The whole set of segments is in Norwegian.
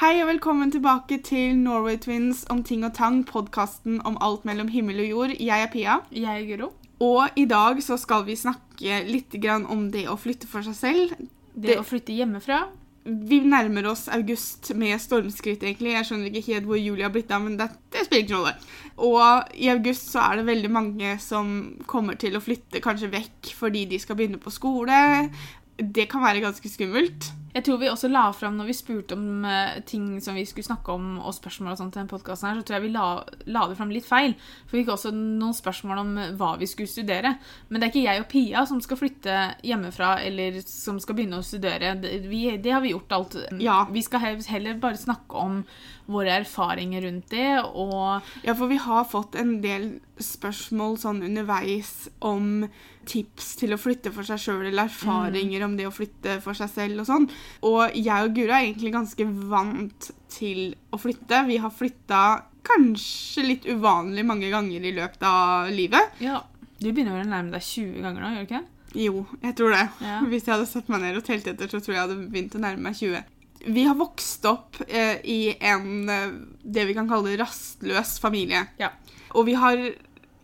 Hei og velkommen tilbake til Norway Twins om ting og tang, podkasten om alt mellom himmel og jord. Jeg er Pia, Jeg er Guro. og i dag så skal vi snakke litt grann om det å flytte for seg selv. Det, Det- å flytte hjemmefra. Vi nærmer oss august med stormskritt, egentlig. Jeg skjønner ikke helt hvor juli har blitt av, men det, det spiller ikke noen rolle. Og i august så er det veldig mange som kommer til å flytte kanskje vekk fordi de skal begynne på skole. Det kan være ganske skummelt. Jeg tror vi også la fram når vi spurte om eh, ting som vi skulle snakke om, og spørsmål og sånt til den podcasten her, så tror jeg vi la, la det fram litt feil. For vi fikk også noen spørsmål om eh, hva vi skulle studere. Men det er ikke jeg og Pia som skal flytte hjemmefra, eller som skal begynne å studere. Det, vi, det har vi gjort alt. Ja. Vi skal heller bare snakke om våre erfaringer rundt det, og Ja, for vi har fått en del spørsmål sånn underveis om tips til å flytte for seg sjøl, eller erfaringer om det å flytte for seg selv og sånn. Og jeg og Guro er egentlig ganske vant til å flytte. Vi har flytta kanskje litt uvanlig mange ganger i løpet av livet. ja. Du begynner vel å nærme deg 20 ganger nå, gjør du ikke? Jo, jeg tror det. Ja. Hvis jeg hadde satt meg ned og telt etter, så tror jeg jeg hadde begynt å nærme meg 20. Vi har vokst opp eh, i en eh, det vi kan kalle rastløs familie. Ja. Og vi har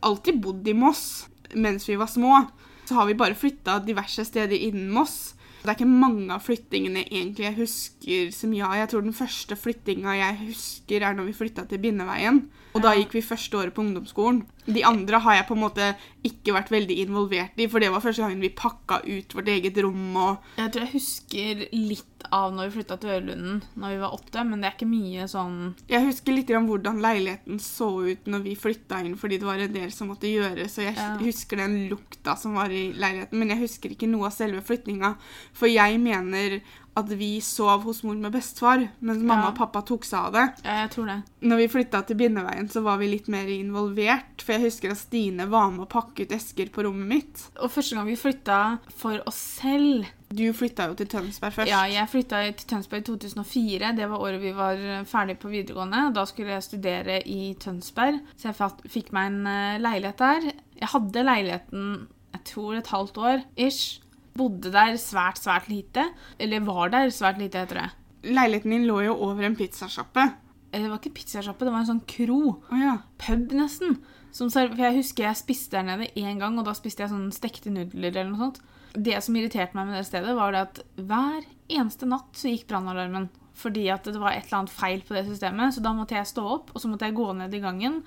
alltid bodd i Moss mens vi var små. Så har vi bare flytta diverse steder innen Moss. Det er ikke mange av flyttingene egentlig jeg husker som ja. Jeg tror den første flyttinga jeg husker, er når vi flytta til Bindeveien. Og da gikk vi første året på ungdomsskolen. De andre har jeg på en måte ikke vært veldig involvert i, for det var første gangen vi pakka ut vårt eget rom og Jeg tror jeg husker litt av når vi flytta til Ørlunden når vi var åtte, men det er ikke mye sånn Jeg husker litt om hvordan leiligheten så ut når vi flytta inn, fordi det var en del som måtte gjøres, og jeg Ja. husker den lukta som var i leiligheten, men jeg husker ikke noe av selve flyttinga, for jeg mener at vi sov hos mor med bestefar, mens mamma Ja. og pappa tok seg av det. Ja, jeg tror det. Når vi flytta til Bindeveien, så var vi litt mer involvert, for jeg husker at Stine var med å pakke ut esker på rommet mitt. Og første gang vi flytta for oss selv Du flytta jo til Tønsberg først. Ja, jeg flytta til Tønsberg i 2004. Det var året vi var ferdig på videregående. Da skulle jeg studere i Tønsberg, så jeg fikk meg en eh, leilighet der. Jeg hadde leiligheten jeg tror et halvt år ish. Bodde der svært, svært lite. Eller var der svært lite, heter det. Leiligheten min lå jo over en pizzasjappe. Eh, Det var ikke pizzasjappe, det var en sånn kro. Oh, ja. pub, nesten. Som, for jeg husker jeg spiste der nede én gang, og da spiste jeg sånn stekte nudler eller noe sånt. Det som irriterte meg med det stedet, var det at hver eneste natt så gikk brannalarmen. Fordi at det var et eller annet feil på det systemet, så da måtte jeg stå opp, og så måtte jeg gå ned i gangen,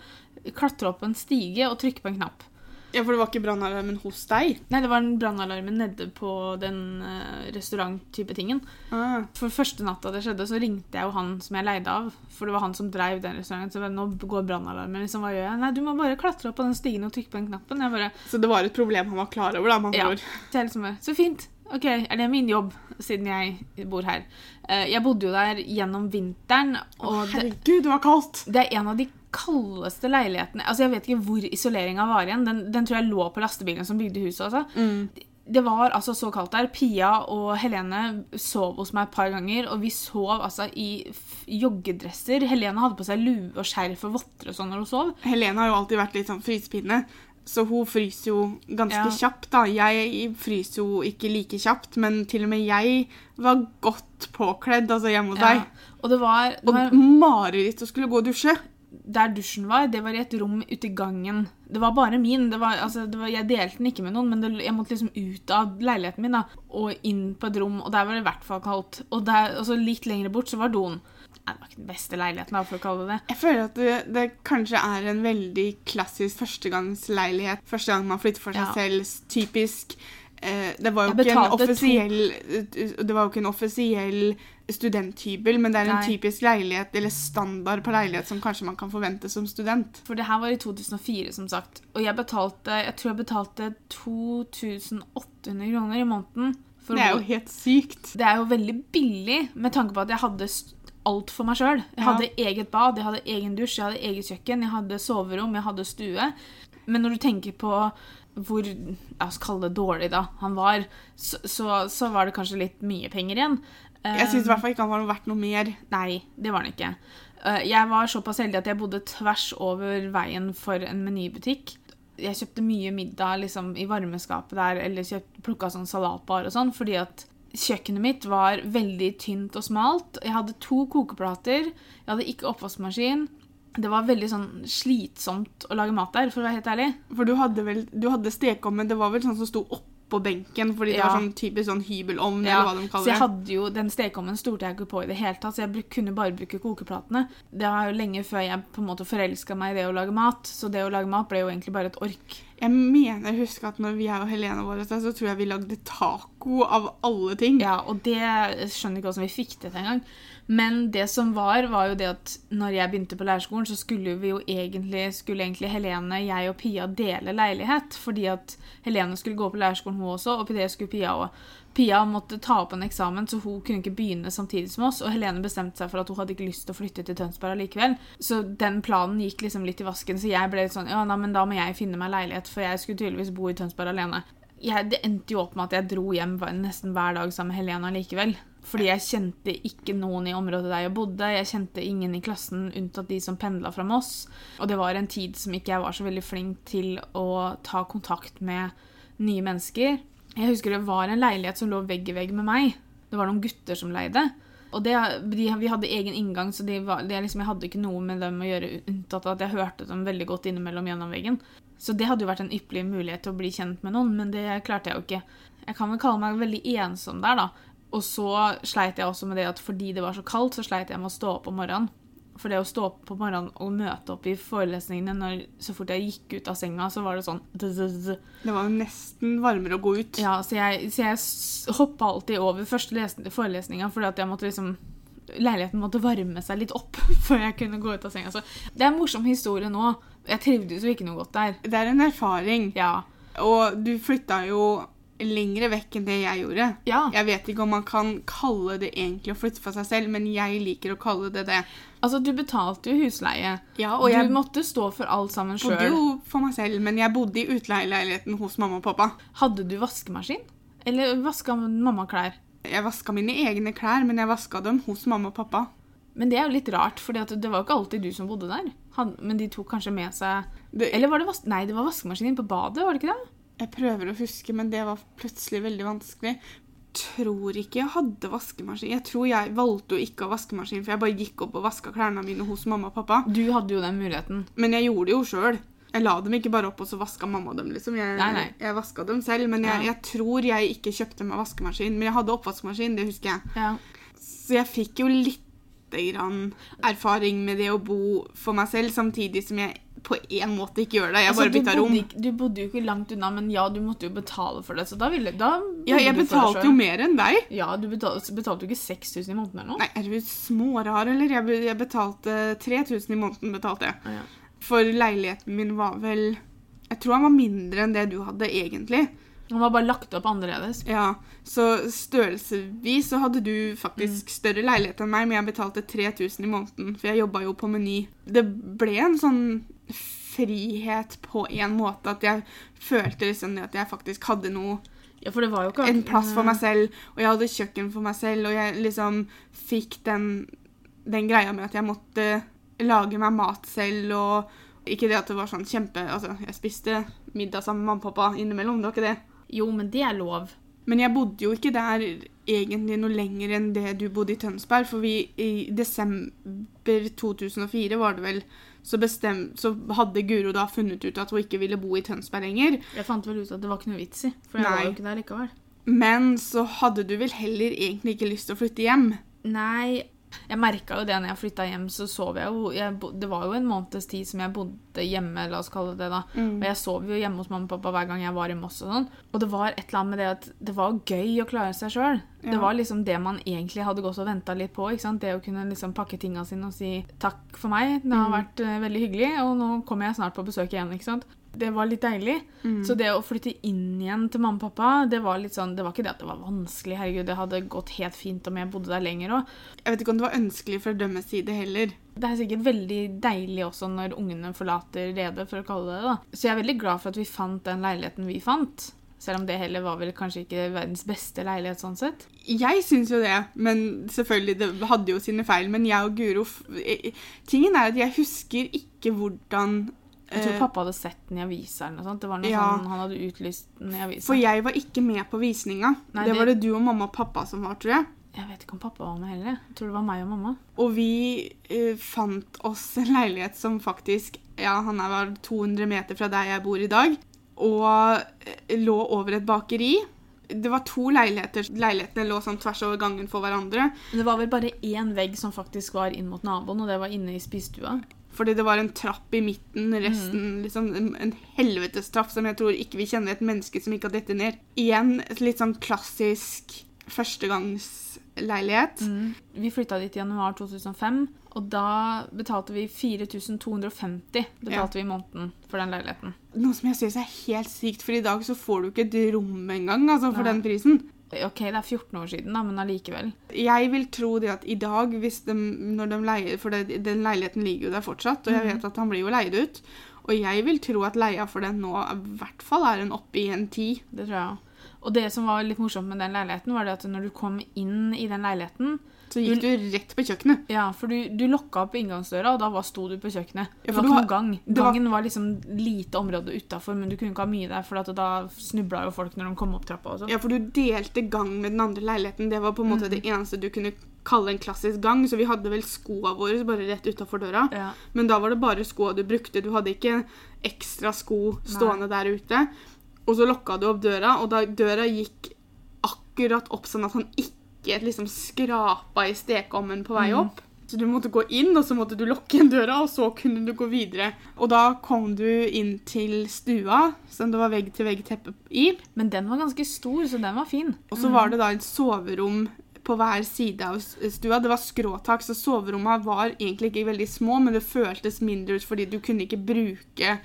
klatre opp en stige og trykke på en knapp. Ja, for det var ikke brannalarmen hos deg? Nei, det var den brannalarmen nede på den uh, restaurant-type tingen. Ah. For første natta det skjedde, så ringte jeg jo han som jeg leide av. For det var han som drev den restauranten. Så jeg nå går brannalarmen. Liksom, hva gjør jeg? Nei, du må bare klatre opp på den stigen og trykke på den knappen. Bare, Så det var et problem han var klar over, da, andre Ja. så jeg liksom bare, så fint. Ok, er det min jobb, siden jeg bor her? Eh, jeg bodde jo der gjennom vinteren, og herregud, det var kaldt! det er en av de kaldeste leilighetene Altså, jeg vet ikke hvor isoleringa var igjen. Den, den tror jeg lå på lastebilen som bygde huset. altså. Mm. Det var altså så kaldt der. Pia og Helene sov hos meg et par ganger, og vi sov altså i joggedresser. Helene hadde på seg lue og skjerf og votter og sånn når hun sov. Helene har jo alltid vært litt sånn frysepinne, så hun fryser jo ganske Ja. kjapt. da. Jeg fryser jo ikke like kjapt, men til og med jeg var godt påkledd altså hjemme hos deg. Og det var, det Og var mareritt å skulle gå og dusje. Der dusjen var, det var i et rom ute i gangen. Det var bare min. Det var, altså, det var, jeg delte den ikke med noen, men det, jeg måtte liksom ut av leiligheten min da, og inn på et rom, og der var det i hvert fall kaldt. Og, der, og så litt lenger bort så var doen. Det var ikke den beste leiligheten, da, for å kalle det det. Jeg føler at det, det kanskje er en veldig klassisk førstegangsleilighet. Første gang man flytter for seg Ja. selv. Typisk. Eh, det var jo ikke en offisiell Det var jo ikke en offisiell studenthybel, men det er en Nei. typisk leilighet, eller standard på leilighet, som kanskje man kan forvente som student. For det her var i 2004, som sagt. Og jeg betalte jeg tror jeg betalte 2800 kroner i måneden. For Det er jo helt sykt. det er jo veldig billig, med tanke på at jeg hadde st- alt for meg sjøl. Jeg Ja. hadde eget bad, jeg hadde egen dusj, jeg hadde eget kjøkken, jeg hadde soverom, jeg hadde stue. Men når du tenker på hvor La oss kalle det dårlig, da. Han var, så, så, så var det kanskje litt mye penger igjen. Jeg syns i Um, hvert fall ikke han var verdt noe mer. Nei, det var han ikke. Eh, Jeg var såpass heldig at jeg bodde tvers over veien for en menybutikk. Jeg kjøpte mye middag liksom, i varmeskapet der, eller plukka sånn salatbar og sånn, fordi at kjøkkenet mitt var veldig tynt og smalt. Jeg hadde to kokeplater. Jeg hadde ikke oppvaskmaskin. Det var veldig sånn slitsomt å lage mat der, for å være helt ærlig. For du hadde vel Du hadde stekeovn, men det var vel sånn som sto oppå benken, fordi det var sånn typisk sånn hybelovn, Ja, eller hva de kaller det. så jeg hadde jo, Den stekeovnen stolte jeg ikke på i det hele tatt, så jeg kunne bare bruke kokeplatene. Det var jo lenge før jeg på en måte forelska meg i det å lage mat, så det å lage mat ble jo egentlig bare et ork. Jeg mener jeg husker at når vi er og Helene var hos så tror jeg vi lagde taco av alle ting. Ja, og det skjønner ikke hvordan vi fikk det til engang. Men det som var, var jo det at når jeg begynte på lærerskolen, så skulle vi jo egentlig, skulle egentlig Helene, jeg og Pia dele leilighet. Fordi at Helene skulle gå på lærerskolen, hun også, og på det skulle Pia òg. Pia måtte ta opp en eksamen, så hun kunne ikke begynne samtidig som oss. Og Helene bestemte seg for at hun hadde ikke lyst til å flytte til Tønsberg likevel. Så den planen gikk liksom litt i vasken, så jeg ble litt sånn Ja, nei, men da må jeg finne meg leilighet, for jeg skulle tydeligvis bo i Tønsberg alene. Jeg, det endte jo opp med at jeg dro hjem nesten hver dag sammen med Helena likevel. Fordi jeg kjente ikke noen i området der jeg bodde. Jeg kjente ingen i klassen unntatt de som pendla fra Moss. Og det var en tid som ikke jeg var så veldig flink til å ta kontakt med nye mennesker. Jeg husker det var en leilighet som lå vegg i vegg med meg. Det var noen gutter som leide. Og det, de, Vi hadde egen inngang, så de var, de, liksom, jeg hadde ikke noe med dem å gjøre, unntatt at jeg hørte dem veldig godt innimellom gjennom veggen. Så det hadde jo vært en ypperlig mulighet til å bli kjent med noen, men det klarte jeg jo ikke. Jeg kan vel kalle meg veldig ensom der, da. Og så sleit jeg også med det at fordi det var så kaldt, så sleit jeg med å stå opp om morgenen. For det å stå opp på morgenen og møte opp i forelesningene når, så fort jeg gikk ut av senga, så var det sånn Det var jo nesten varmere å gå ut. Ja, så jeg, så jeg hoppa alltid over første forelesninga fordi at jeg måtte liksom Leiligheten måtte varme seg litt opp før jeg kunne gå ut av senga. Så det er en morsom historie nå. Jeg trivdes jo ikke noe godt der. Det er en erfaring. Ja. Og du flytta jo lengre vekk enn det jeg gjorde. Ja. Jeg vet ikke om man kan kalle det egentlig å flytte for seg selv, men jeg liker å kalle det det. Altså, du betalte jo husleie. Ja, Og jeg du måtte stå for alt sammen bodde sjøl. jo for meg selv, men jeg bodde i utleieleiligheten hos mamma og pappa. Hadde du vaskemaskin? Eller vaska mamma klær? Jeg vaska mine egne klær, men jeg vaska dem hos mamma og pappa. Men det er jo litt rart, for det var jo ikke alltid du som bodde der. Men de tok kanskje med seg Det, Eller var det vas Nei, det var vaskemaskin inne på badet, var det ikke det? Jeg prøver å huske, men det var plutselig veldig vanskelig. Tror ikke jeg hadde vaskemaskin. Jeg tror jeg valgte å ikke ha vaskemaskin, for jeg bare gikk opp og vaska klærne mine hos mamma og pappa. Du hadde jo den muligheten. Men jeg gjorde det jo sjøl. Jeg la dem ikke bare opp, og så vaska mamma dem. liksom. Jeg, Nei, nei. jeg vaska dem selv, men jeg, jeg tror jeg ikke kjøpte meg vaskemaskin. Men jeg hadde oppvaskmaskin, det husker jeg. Ja. Så jeg fikk jo litt grann erfaring med det å bo for meg selv, samtidig som jeg på en måte ikke gjør det. Jeg Altså, bare du bytta rom. ikke- Du bodde jo ikke langt unna, men ja, du måtte jo betale for det. Så da ville da Ja, jeg betalte jo mer enn deg. Ja, du betalte, betalte jo ikke 6000 i måneden eller noe? Nei, er du smårar, eller? Jeg, jeg betalte 3000 i måneden, betalte jeg. Ah, ja. For leiligheten min var vel Jeg tror han var mindre enn det du hadde, egentlig. Han var bare lagt opp annerledes. Ja, Så størrelsesvis så hadde du faktisk større leilighet enn meg, men jeg betalte 3000 i måneden, for jeg jobba jo på Meny. Det ble en sånn frihet på en måte at jeg følte liksom at jeg faktisk hadde noe Ja, for det var jo ikke en plass for meg selv, og jeg hadde kjøkken for meg selv, og jeg liksom fikk den, den greia med at jeg måtte lage meg mat selv, og ikke det at det var sånn kjempe Altså, jeg spiste middag sammen med mamma og pappa innimellom, det var ikke det. Jo, men det er lov. Men jeg bodde jo ikke der egentlig noe lenger enn det du bodde i Tønsberg, for vi i desember 2004 var det vel, så, bestem, så hadde Guro da funnet ut at hun ikke ville bo i Tønsberg lenger. Jeg fant vel ut at det var ikke noe vits i, for jeg var jo ikke der likevel. Men så hadde du vel heller egentlig ikke lyst til å flytte hjem. Nei, jeg merka jo det når jeg flytta hjem, så sov jeg jo jeg, Det var jo en måneds tid som jeg bodde hjemme, la oss kalle det det, da. Og jeg sov jo hjemme hos mamma og pappa hver gang jeg var i Moss og sånn. Og det var et eller annet med det at det var gøy å klare seg sjøl. Ja. Det var liksom det man egentlig hadde gått og venta litt på. ikke sant? Det å kunne liksom pakke tinga sine og si takk for meg, det har Mm. vært uh, veldig hyggelig, og nå kommer jeg snart på besøk igjen. ikke sant? Det var litt deilig. Mm. Så det å flytte inn igjen til mamma og pappa, det var litt sånn, det var ikke det at det var vanskelig. herregud, Det hadde gått helt fint om jeg bodde der lenger òg. Jeg vet ikke om det var ønskelig fra dømmes side heller. Det er sikkert veldig deilig også når ungene forlater redet, for å kalle det det. da. Så jeg er veldig glad for at vi fant den leiligheten vi fant. Selv om det heller var vel kanskje ikke verdens beste leilighet sånn sett. Jeg syns jo det, men selvfølgelig, det hadde jo sine feil. Men jeg og Guro Tingen er at jeg husker ikke hvordan Jeg tror Eh, pappa hadde sett den i avisa eller noe sånt. Det var noe Ja. sånn, Han hadde utlyst den i avisa. For jeg var ikke med på visninga. Nei, det det- var det du og mamma og pappa som var, tror jeg. Jeg vet ikke om pappa var med heller. Jeg tror det var meg og mamma. Og vi uh, fant oss en leilighet som faktisk Ja, han er vel 200 meter fra der jeg bor i dag. Og uh, lå over et bakeri. Det var to leiligheter. Leilighetene lå sånn tvers over gangen for hverandre. Det var vel bare én vegg som faktisk var inn mot naboen, og det var inne i spisestua. Fordi det var en trapp i midten, resten liksom en, en helvetes trapp som jeg tror ikke vi kjenner et menneske som ikke har dette ned. Igjen et litt sånn klassisk førstegangsleilighet. Vi flytta dit i januar 2005, og da betalte vi 4250 betalte vi i måneden for den leiligheten. Noe som jeg synes er helt sykt, for i dag så får du ikke et rom engang altså, for Nei. den prisen. Ok, det er 14 år siden, da, men allikevel. Jeg vil tro det at i dag, hvis de, når de leier For det, den leiligheten ligger jo der fortsatt, og jeg vet at han blir jo leid ut. Og jeg vil tro at leia for den nå i hvert fall er en oppe i en ti. Det tror jeg òg. Og det som var litt morsomt med den leiligheten, var det at når du kom inn i den leiligheten Så gikk du rett på kjøkkenet. Ja, for du, du lokka opp inngangsdøra, og da var, sto du på kjøkkenet. Ja, Det var du ikke noen gang. Gangen var liksom lite område utafor, men du kunne ikke ha mye der, for da snubla jo folk når de kom opp trappa. og sånn. Ja, for du delte gang med den andre leiligheten. Det var på en måte det eneste du kunne kalle en klassisk gang. Så vi hadde vel skoa våre bare rett utafor døra. Ja. Men da var det bare skoa du brukte. Du hadde ikke ekstra sko stående der ute. Og så lokka du opp døra, og da døra gikk akkurat opp sånn at han ikke liksom skrapa i stekeovnen på vei opp. Så du måtte gå inn, og så måtte du lukke igjen døra, og så kunne du gå videre. Og da kom du inn til stua, som det var vegg-til-vegg-teppe i. Men den var ganske stor, så den var fin. Og så var det da et soverom på hver side av stua. Det var skråtak, så soverommene var egentlig ikke veldig små, men det føltes mindre ut fordi du kunne ikke bruke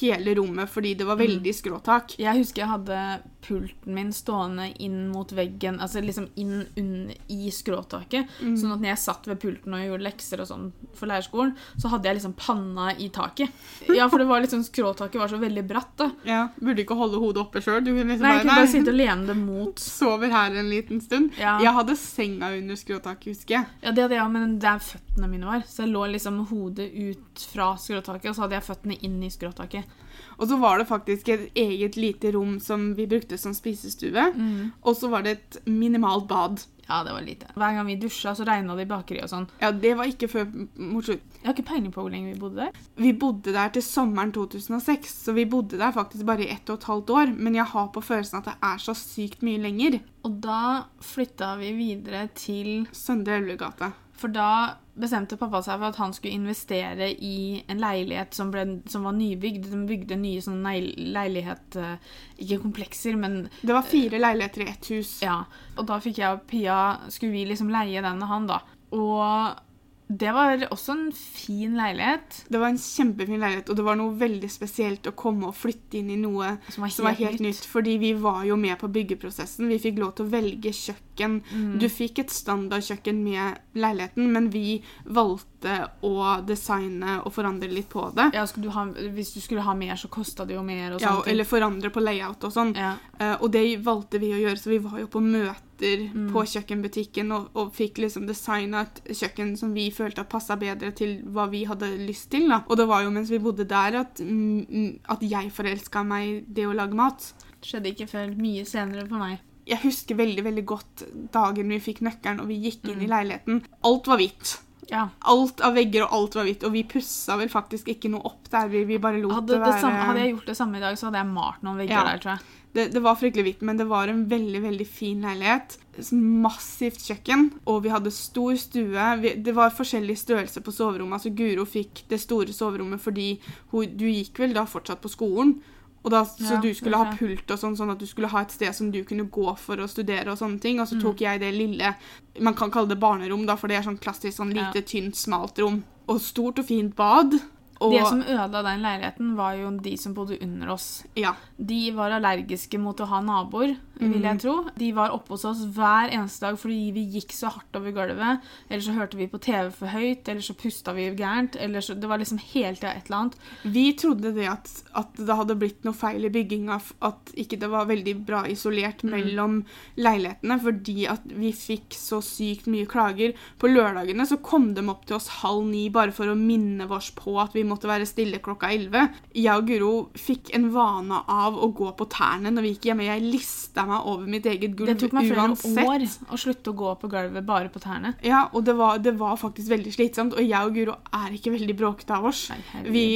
hele rommet fordi det var veldig skråtak. Jeg husker jeg hadde pulten min stående inn mot veggen, altså liksom inn under, i skråtaket. Sånn at når jeg satt ved pulten og gjorde lekser og sånn for lærerskolen, så hadde jeg liksom panna i taket. Ja, for det var liksom, skråtaket var så veldig bratt, da. Ja, Burde ikke holde hodet oppe sjøl. Du kunne liksom Nei, jeg kunne bare, bare sitte og lene det mot. sover her en liten stund. Ja. Jeg hadde senga under skråtaket, husker jeg. Ja, det hadde jeg, men der føttene mine var. Så jeg lå liksom med hodet ut fra skråtaket, og så hadde jeg føttene inn i skråtaket. Og så var det faktisk et eget lite rom som vi brukte som spisestue. Og så var det et minimalt bad. Ja, det var lite. Hver gang vi dusja, så regna det i bakeriet og sånn. Ja, det var ikke før mot slutt. Jeg har ikke peiling på hvor lenge vi bodde der. Vi bodde der til sommeren 2006, så vi bodde der faktisk bare i ett og et halvt år. Men jeg har på følelsen at det er så sykt mye lenger. Og da flytta vi videre til Søndre Elvegate. For da bestemte pappa seg for at han skulle investere i en leilighet som, ble, som var nybygd. De bygde nye sånne leilighet eh, Ikke komplekser, men Det var fire leiligheter i ett hus. ja. Og da fikk jeg og Pia Skulle vi liksom leie den av han, da. Og det var også en fin leilighet. Det var en kjempefin leilighet, og det var noe veldig spesielt å komme og flytte inn i noe Som var som var helt helt nytt. nytt. Fordi vi var jo med på byggeprosessen. Vi fikk lov til å velge kjøkken. Mm. Du fikk et standardkjøkken med leiligheten, men vi valgte å designe og forandre litt på det. Ja, du ha, hvis du skulle ha mer, så kosta det jo mer. og Ja, eller forandre på layout og sånn. ja. Uh, og det valgte vi å gjøre, så vi var jo på møter Mm. på kjøkkenbutikken og, og fikk liksom designa et kjøkken som vi følte at passa bedre til hva vi hadde lyst til. da. Og det var jo mens vi bodde der at, mm, mm, at jeg forelska meg i det å lage mat. Det skjedde ikke før mye senere for meg. Jeg husker veldig veldig godt dagen vi fikk nøkkelen og vi gikk Mm. inn i leiligheten. Alt var hvitt. Ja. Alt av vegger og alt var hvitt, og vi pussa vel faktisk ikke noe opp der. Vi, vi bare lot Hadde, det være samme, hadde jeg gjort det samme i dag, så hadde jeg malt noen vegger Ja. der, tror jeg. Det, det var fryktelig hvitt, men det var en veldig veldig fin leilighet. Massivt kjøkken, og vi hadde stor stue. Vi, det var forskjellig størrelse på soverommet. altså Guro fikk det store soverommet fordi hun, du gikk vel da fortsatt på skolen. Og da, så Ja, du skulle ha pult og sånn, sånn at du skulle ha et sted som du kunne gå for å studere. Og sånne ting. Og Mm. så tok jeg det lille Man kan kalle det barnerom, da, for det er sånn klassisk sånn Ja. lite, tynt, smalt rom. Og stort og fint bad. Og, Det som ødela den leiligheten, var jo de som bodde under oss. ja, De var allergiske mot å ha naboer, vil Mm. jeg tro. De var oppe hos oss hver eneste dag fordi vi gikk så hardt over gulvet. Eller så hørte vi på TV for høyt, eller så pusta vi gærent. Eller så, det var liksom hele tida et eller annet. Vi trodde det at, at det hadde blitt noe feil i bygginga, at ikke det var veldig bra isolert mellom leilighetene, fordi at vi fikk så sykt mye klager. På lørdagene så kom de opp til oss halv ni bare for å minne oss på at vi måtte være stille klokka elleve. Jeg og Guro fikk en vane av å gå på tærne når vi gikk hjemme. Jeg lista meg over mitt eget gulv uansett. Det tok meg flere uansett. år å slutte å gå på gulvet bare på tærne. Ja, og det var, det var faktisk veldig slitsomt. Og jeg og Guro er ikke veldig bråkete av oss. Nei. Vi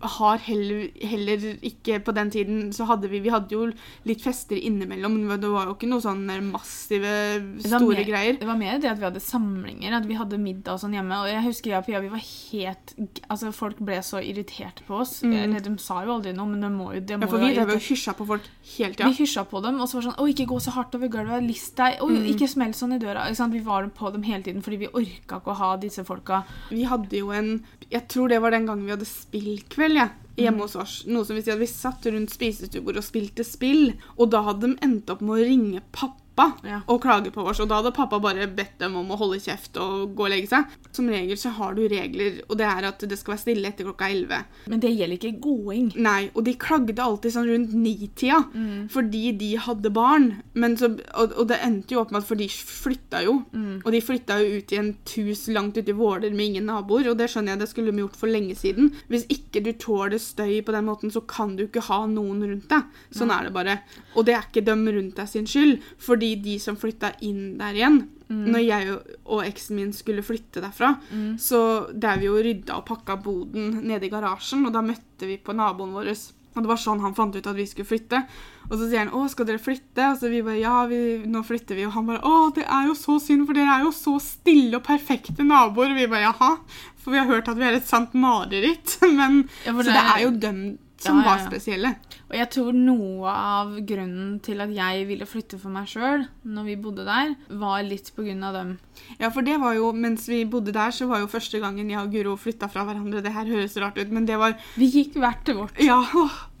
har heller, heller ikke På den tiden så hadde vi Vi hadde jo litt fester innimellom, men det var jo ikke noe sånn massive, Det store mer- greier. Det var mer det at vi hadde samlinger, at vi hadde middag og sånn hjemme. Og jeg husker jeg og Pia, vi var helt Altså, folk ble så irritert på oss. Eller de sa jo aldri noe, men de må jo det må Ja, for vi drev og hysja på folk hele tida. Vi hysja på dem, og så var det sånn Å, ikke gå så hardt over gulvet. List deg. Å, Mm. ikke smell sånn i døra. Ikke sant? Vi var på dem hele tiden fordi vi orka ikke å ha disse folka. Vi hadde jo en Jeg tror det var den gangen vi hadde spillkveld, ja, Mm. hjemme hos oss. Noe som vil si at vi satt rundt spisestuebordet og spilte spill, og da hadde de endt opp med å ringe pappa Ja. og klage på oss, og da hadde pappa bare bedt dem om å holde kjeft og gå og legge seg. Som regel så har du regler, og det er at det skal være stille etter klokka 11. Men det gjelder ikke gåing. Nei, og de klagde alltid sånn rundt nitida Mm. fordi de hadde barn. Men så, og, og det endte jo opp med at for de flytta jo. Mm. Og de flytta jo ut i en tus langt ute i Våler med ingen naboer, og det skjønner jeg det skulle de gjort for lenge siden. Hvis ikke du tåler støy på den måten, så kan du ikke ha noen rundt deg. Sånn er det bare. Og det er ikke dem rundt deg sin skyld, fordi de som flytta inn der igjen Når jeg og- og eksen min skulle flytte derfra, så drev vi og rydda og pakka boden nede i garasjen, og da møtte vi på naboen vår. Og det var sånn han fant ut at vi skulle flytte. Og så sier han 'Å, skal dere flytte?' Og så vi bare 'Ja, vi, nå flytter vi'. Og han bare 'Å, det er jo så synd, for dere er jo så stille og perfekte naboer'. Og vi bare 'Jaha', for vi har hørt at vi er et sant mareritt. Men, Ja, det... så det er jo dem som Ja, ja, var spesielle. Og jeg tror noe av grunnen til at jeg ville flytte for meg sjøl når vi bodde der, var litt på grunn av dem. Ja, for det var jo, mens vi bodde der, så var jo første gangen jeg og Guro flytta fra hverandre. Det her høres rart ut, men det var Vi gikk hvert til vårt. Ja.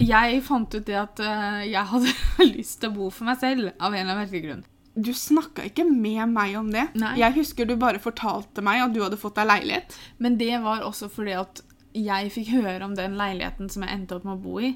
Jeg fant ut det at eh, jeg hadde lyst til å bo for meg selv, av en eller annen merkelig grunn. Du snakka ikke med meg om det. Nei. Jeg husker du bare fortalte meg at du hadde fått deg leilighet. Men det var også fordi at jeg fikk høre om den leiligheten som jeg endte opp med å bo i.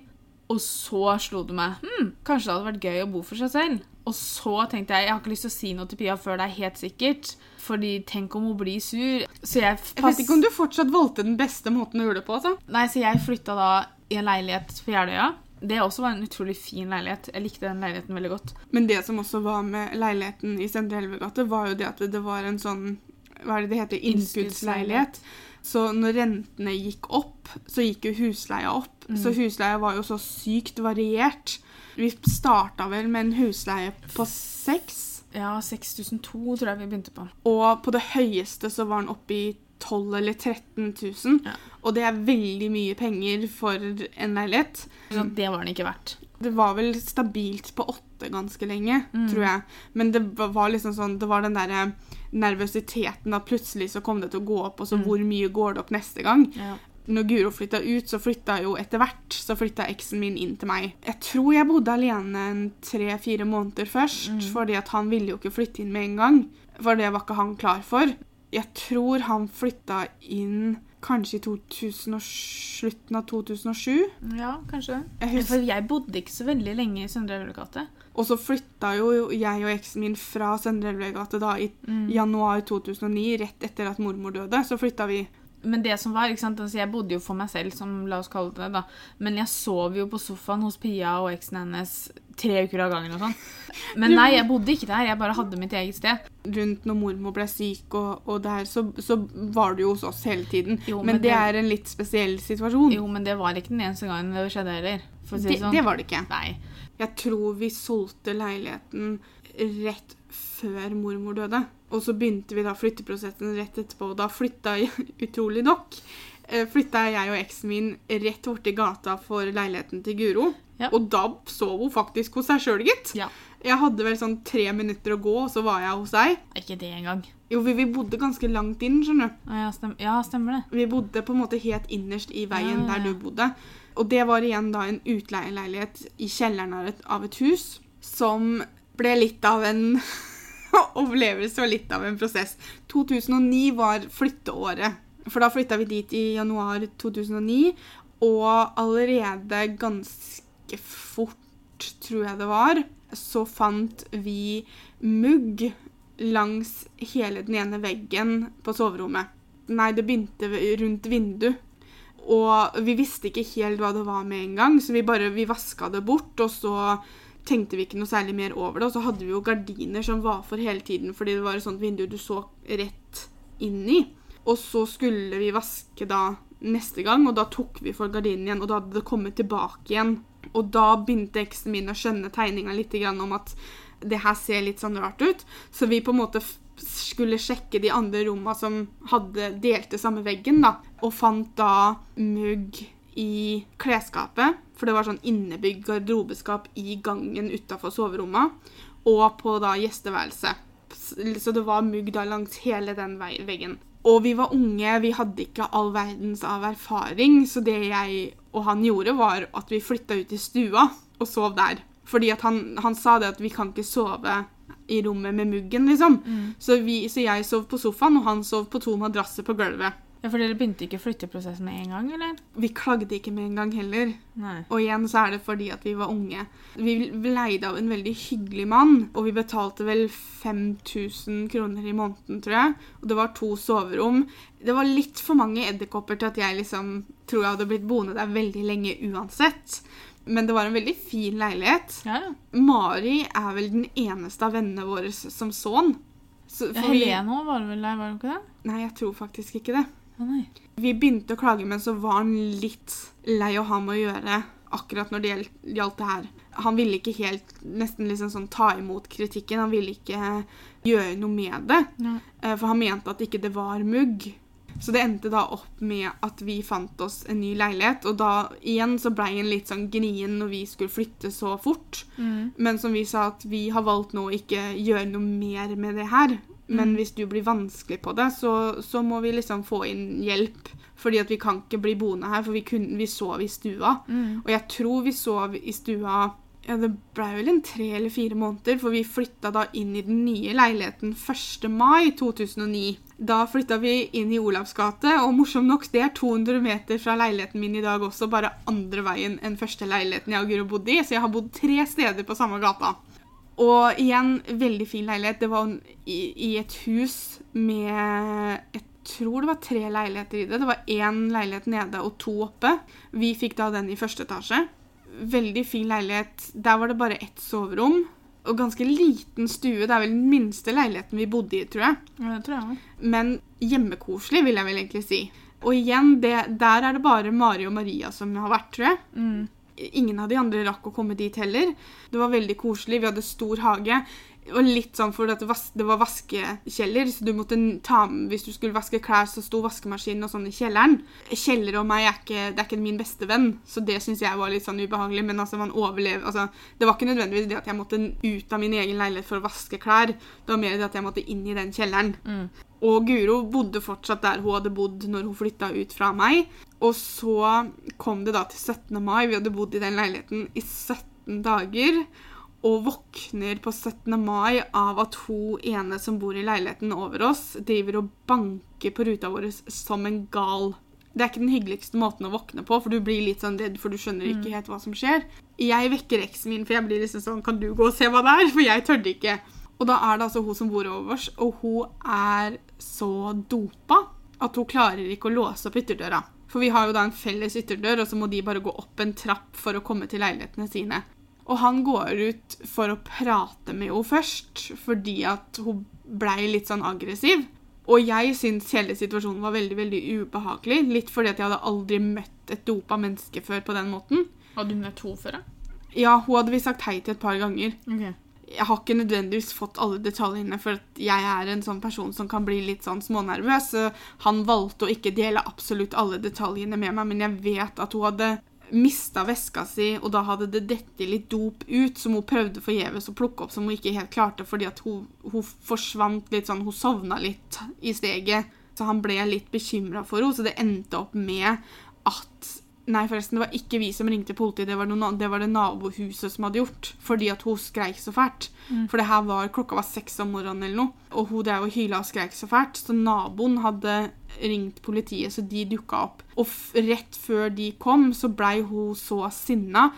Og så slo det meg hm, kanskje det hadde vært gøy å bo for seg selv. Og så tenkte jeg jeg har ikke lyst til å si noe til Pia før det er helt sikkert. Fordi tenk om hun blir sur. Så jeg, Jeg vet ikke om du fortsatt valgte den beste måten å gjøre det på. altså. Nei, så jeg flytta da i en leilighet på Jeløya. Det også var en utrolig fin leilighet. Jeg likte den leiligheten veldig godt. Men det som også var med leiligheten i Sendre Elvegate, var jo det at det var en sånn Hva er det det heter? Innskuddsleilighet. Så når rentene gikk opp, så gikk jo husleia opp. Så husleia var jo så sykt variert. Vi starta vel med en husleie på seks. Ja, 6002 tror jeg vi begynte på. Og på det høyeste så var den oppe i 12 eller 13 000. Ja. Og det er veldig mye penger for en leilighet. Så det var den ikke verdt. Det var vel stabilt på åtte ganske lenge, Mm. tror jeg. Men det var- var liksom sånn Det var den derre nervøsiteten at plutselig så kom det til å gå opp, og så Mm. hvor mye går det opp neste gang? Ja. Når Guro flytta ut, så flytta jo etter hvert så flytta eksen min inn til meg. Jeg tror jeg bodde alene en tre-fire måneder først, Mm. fordi at han ville jo ikke flytte inn med en gang. For det var ikke han klar for. Jeg tror han flytta inn kanskje i 2000 og, slutten av 2007. ja, kanskje. Jeg husker, For jeg bodde ikke så veldig lenge i Søndre Elvegate. og så flytta jo jeg og eksen min fra Søndre Elvegate da i januar 2009, rett etter at mormor døde. Så flytta vi Men det som var, altså jeg bodde jo for meg selv, som la oss kalle det da. Men jeg sov jo på sofaen hos Pia og eksen hennes tre uker av gangen og sånn. Men nei, jeg bodde ikke der, jeg bare hadde mitt eget sted. rundt når mormor ble syk, og, og der, så, så var du jo hos oss hele tiden. Jo, men, men det det- er en litt spesiell situasjon. Jo, men det var ikke den eneste gangen det skjedde heller. Si det, det sånn. det var det ikke. Nei. Jeg tror vi solgte leiligheten rett før mormor døde. Og så begynte vi da flytteprosessen rett etterpå, og da flytta jeg, utrolig nok, eh, flytta jeg og eksen min rett borti gata for leiligheten til Guro. Ja. Og da sov hun faktisk hos seg sjøl, gitt. Ja. Jeg hadde vel sånn tre minutter å gå, og så var jeg hos deg. Ikke det engang. Jo, vi, vi bodde ganske langt inn, skjønner du. Ja, stem ja, stemmer det. Vi bodde på en måte helt innerst i veien der du bodde. Og det var igjen da en utleieleilighet i kjelleren av et, av et hus som ble litt av en opplevelse og litt av en prosess. 2009 var flytteåret. For da flytta vi dit i januar 2009, og allerede ganske fort, tror jeg det var, så fant vi mugg langs hele den ene veggen på soverommet. Nei, det begynte rundt vinduet. Og vi visste ikke helt hva det var med en gang, så vi bare vi vaska det bort. Og så tenkte vi ikke noe særlig mer over det. Og så hadde vi jo gardiner som var for hele tiden, fordi det var et sånt vindu du så rett inn i. Og så skulle vi vaske da neste gang, og da tok vi for gardinen igjen, og da hadde det kommet tilbake igjen. Og da begynte eksen min å skjønne tegninga litt om at det her ser litt sånn rart ut. Så vi på en måte skulle sjekke de andre romma som hadde delte samme veggen, da, og fant da mugg i klesskapet, for det var sånn innebygd garderobeskap i gangen utafor soverommet, og på da gjesteværelset. Så det var mugg da langs hele den veggen. Og vi var unge, vi hadde ikke all verdens av erfaring, så det jeg og han gjorde, var at vi flytta ut i stua og sov der. Fordi at han, han sa det at vi kan ikke sove i rommet med muggen, liksom. Mm. Så, vi, så jeg sov på sofaen, og han sov på to madrasser på gulvet. Ja, For dere begynte ikke flytteprosessen med en gang, eller? Vi klagde ikke med en gang heller. Nei. Og igjen så er det fordi at vi var unge. Vi leide av en veldig hyggelig mann, og vi betalte vel 5000 kroner i måneden, tror jeg. Og det var to soverom. Det var litt for mange edderkopper til at jeg liksom tror jeg hadde blitt boende der veldig lenge uansett. Men det var en veldig fin leilighet. Ja, ja. Mari er vel den eneste av vennene våre som så den. Så, vi- Helene òg var vel der, var det ikke det? Nei, jeg tror faktisk ikke det. Vi begynte å klage, men så var han litt lei å ha med å gjøre akkurat når det gjaldt det her. Han ville ikke helt nesten liksom sånn ta imot kritikken. Han ville ikke gjøre noe med det. Nei. eh, For han mente at ikke det var mugg. Så det endte da opp med at vi fant oss en ny leilighet. Og da igjen så blei han litt sånn gnien når vi skulle flytte så fort. Mm. Men som vi sa, at vi har valgt nå å ikke gjøre noe mer med det her. Men Mm. hvis du blir vanskelig på det, så, så må vi liksom få inn hjelp. Fordi at vi kan ikke bli boende her, for vi, kunne, vi sov i stua. Mm. Og jeg tror vi sov i stua ja, Det ble vel en tre eller fire måneder, for vi flytta da inn i den nye leiligheten 1. mai 2009. Da flytta vi inn i Olavs gate, og morsomt nok, det er 200 meter fra leiligheten min i dag også, bare andre veien enn første leiligheten jeg og Guro bodde i, så jeg har bodd tre steder på samme gata. Og igjen, veldig fin leilighet. Det var i, i et hus med Jeg tror det var tre leiligheter i det. Det var én leilighet nede og to oppe. Vi fikk da den i første etasje. Veldig fin leilighet. Der var det bare ett soverom. Og ganske liten stue. Det er vel den minste leiligheten vi bodde i, tror jeg. Ja, det tror jeg. Men hjemmekoselig, vil jeg vel egentlig si. Og igjen, det, der er det bare Mari og Maria som har vært, tror jeg. Mm. Ingen av de andre rakk å komme dit heller. Det var veldig koselig. Vi hadde stor hage. Og litt sånn fordi det, vas det var vaskekjeller, så du måtte ta med Hvis du skulle vaske klær, så sto vaskemaskinen og sånn i kjelleren. Kjeller og meg er ikke, det er ikke min beste venn, så det syns jeg var litt sånn ubehagelig. Men altså, man overlever altså, Det var ikke nødvendigvis det at jeg måtte ut av min egen leilighet for å vaske klær. Det var mer det at jeg måtte inn i den kjelleren. Mm. Og Guro bodde fortsatt der hun hadde bodd når hun flytta ut fra meg. Og så kom det da til 17. mai. Vi hadde bodd i den leiligheten i 17 dager. Og våkner på 17. mai av at hun ene som bor i leiligheten over oss, driver og banker på ruta vår som en gal. Det er ikke den hyggeligste måten å våkne på, for du blir litt sånn redd, for du skjønner ikke helt hva som skjer. Jeg vekker eksen min, for jeg blir liksom sånn Kan du gå og se hva det er? For jeg tørde ikke. Og da er det altså hun som bor over oss, og hun er så dopa at hun klarer ikke å låse opp ytterdøra. For vi har jo da en felles ytterdør, og så må de bare gå opp en trapp for å komme til leilighetene sine. Og han går ut for å prate med henne først, fordi at hun blei litt sånn aggressiv. Og jeg syns hele situasjonen var veldig veldig ubehagelig. Litt fordi at jeg hadde aldri møtt et dopa menneske før på den måten. Hadde du møtt henne før, da? Ja, hun hadde vi sagt hei til et par ganger. Okay. Jeg har ikke nødvendigvis fått alle detaljene, for at jeg er en sånn person som kan bli litt sånn smånervøs. Så han valgte å ikke dele absolutt alle detaljene med meg, men jeg vet at hun hadde mista veska si, og da hadde det dette litt dop ut, som hun prøvde forgjeves å plukke opp, som hun ikke helt klarte, fordi at hun, hun forsvant litt sånn Hun sovna litt i steget. Så han ble litt bekymra for henne, så det endte opp med at Nei, forresten, det var ikke vi som ringte politiet, det var, noen, det var det nabohuset som hadde gjort. Fordi at hun skreik så fælt. For det her var, klokka var seks om morgenen eller noe, og hun drev og hyla og skreik så fælt. Så naboen hadde ringt politiet, så de dukka opp. Og rett før de kom, så blei hun så sinna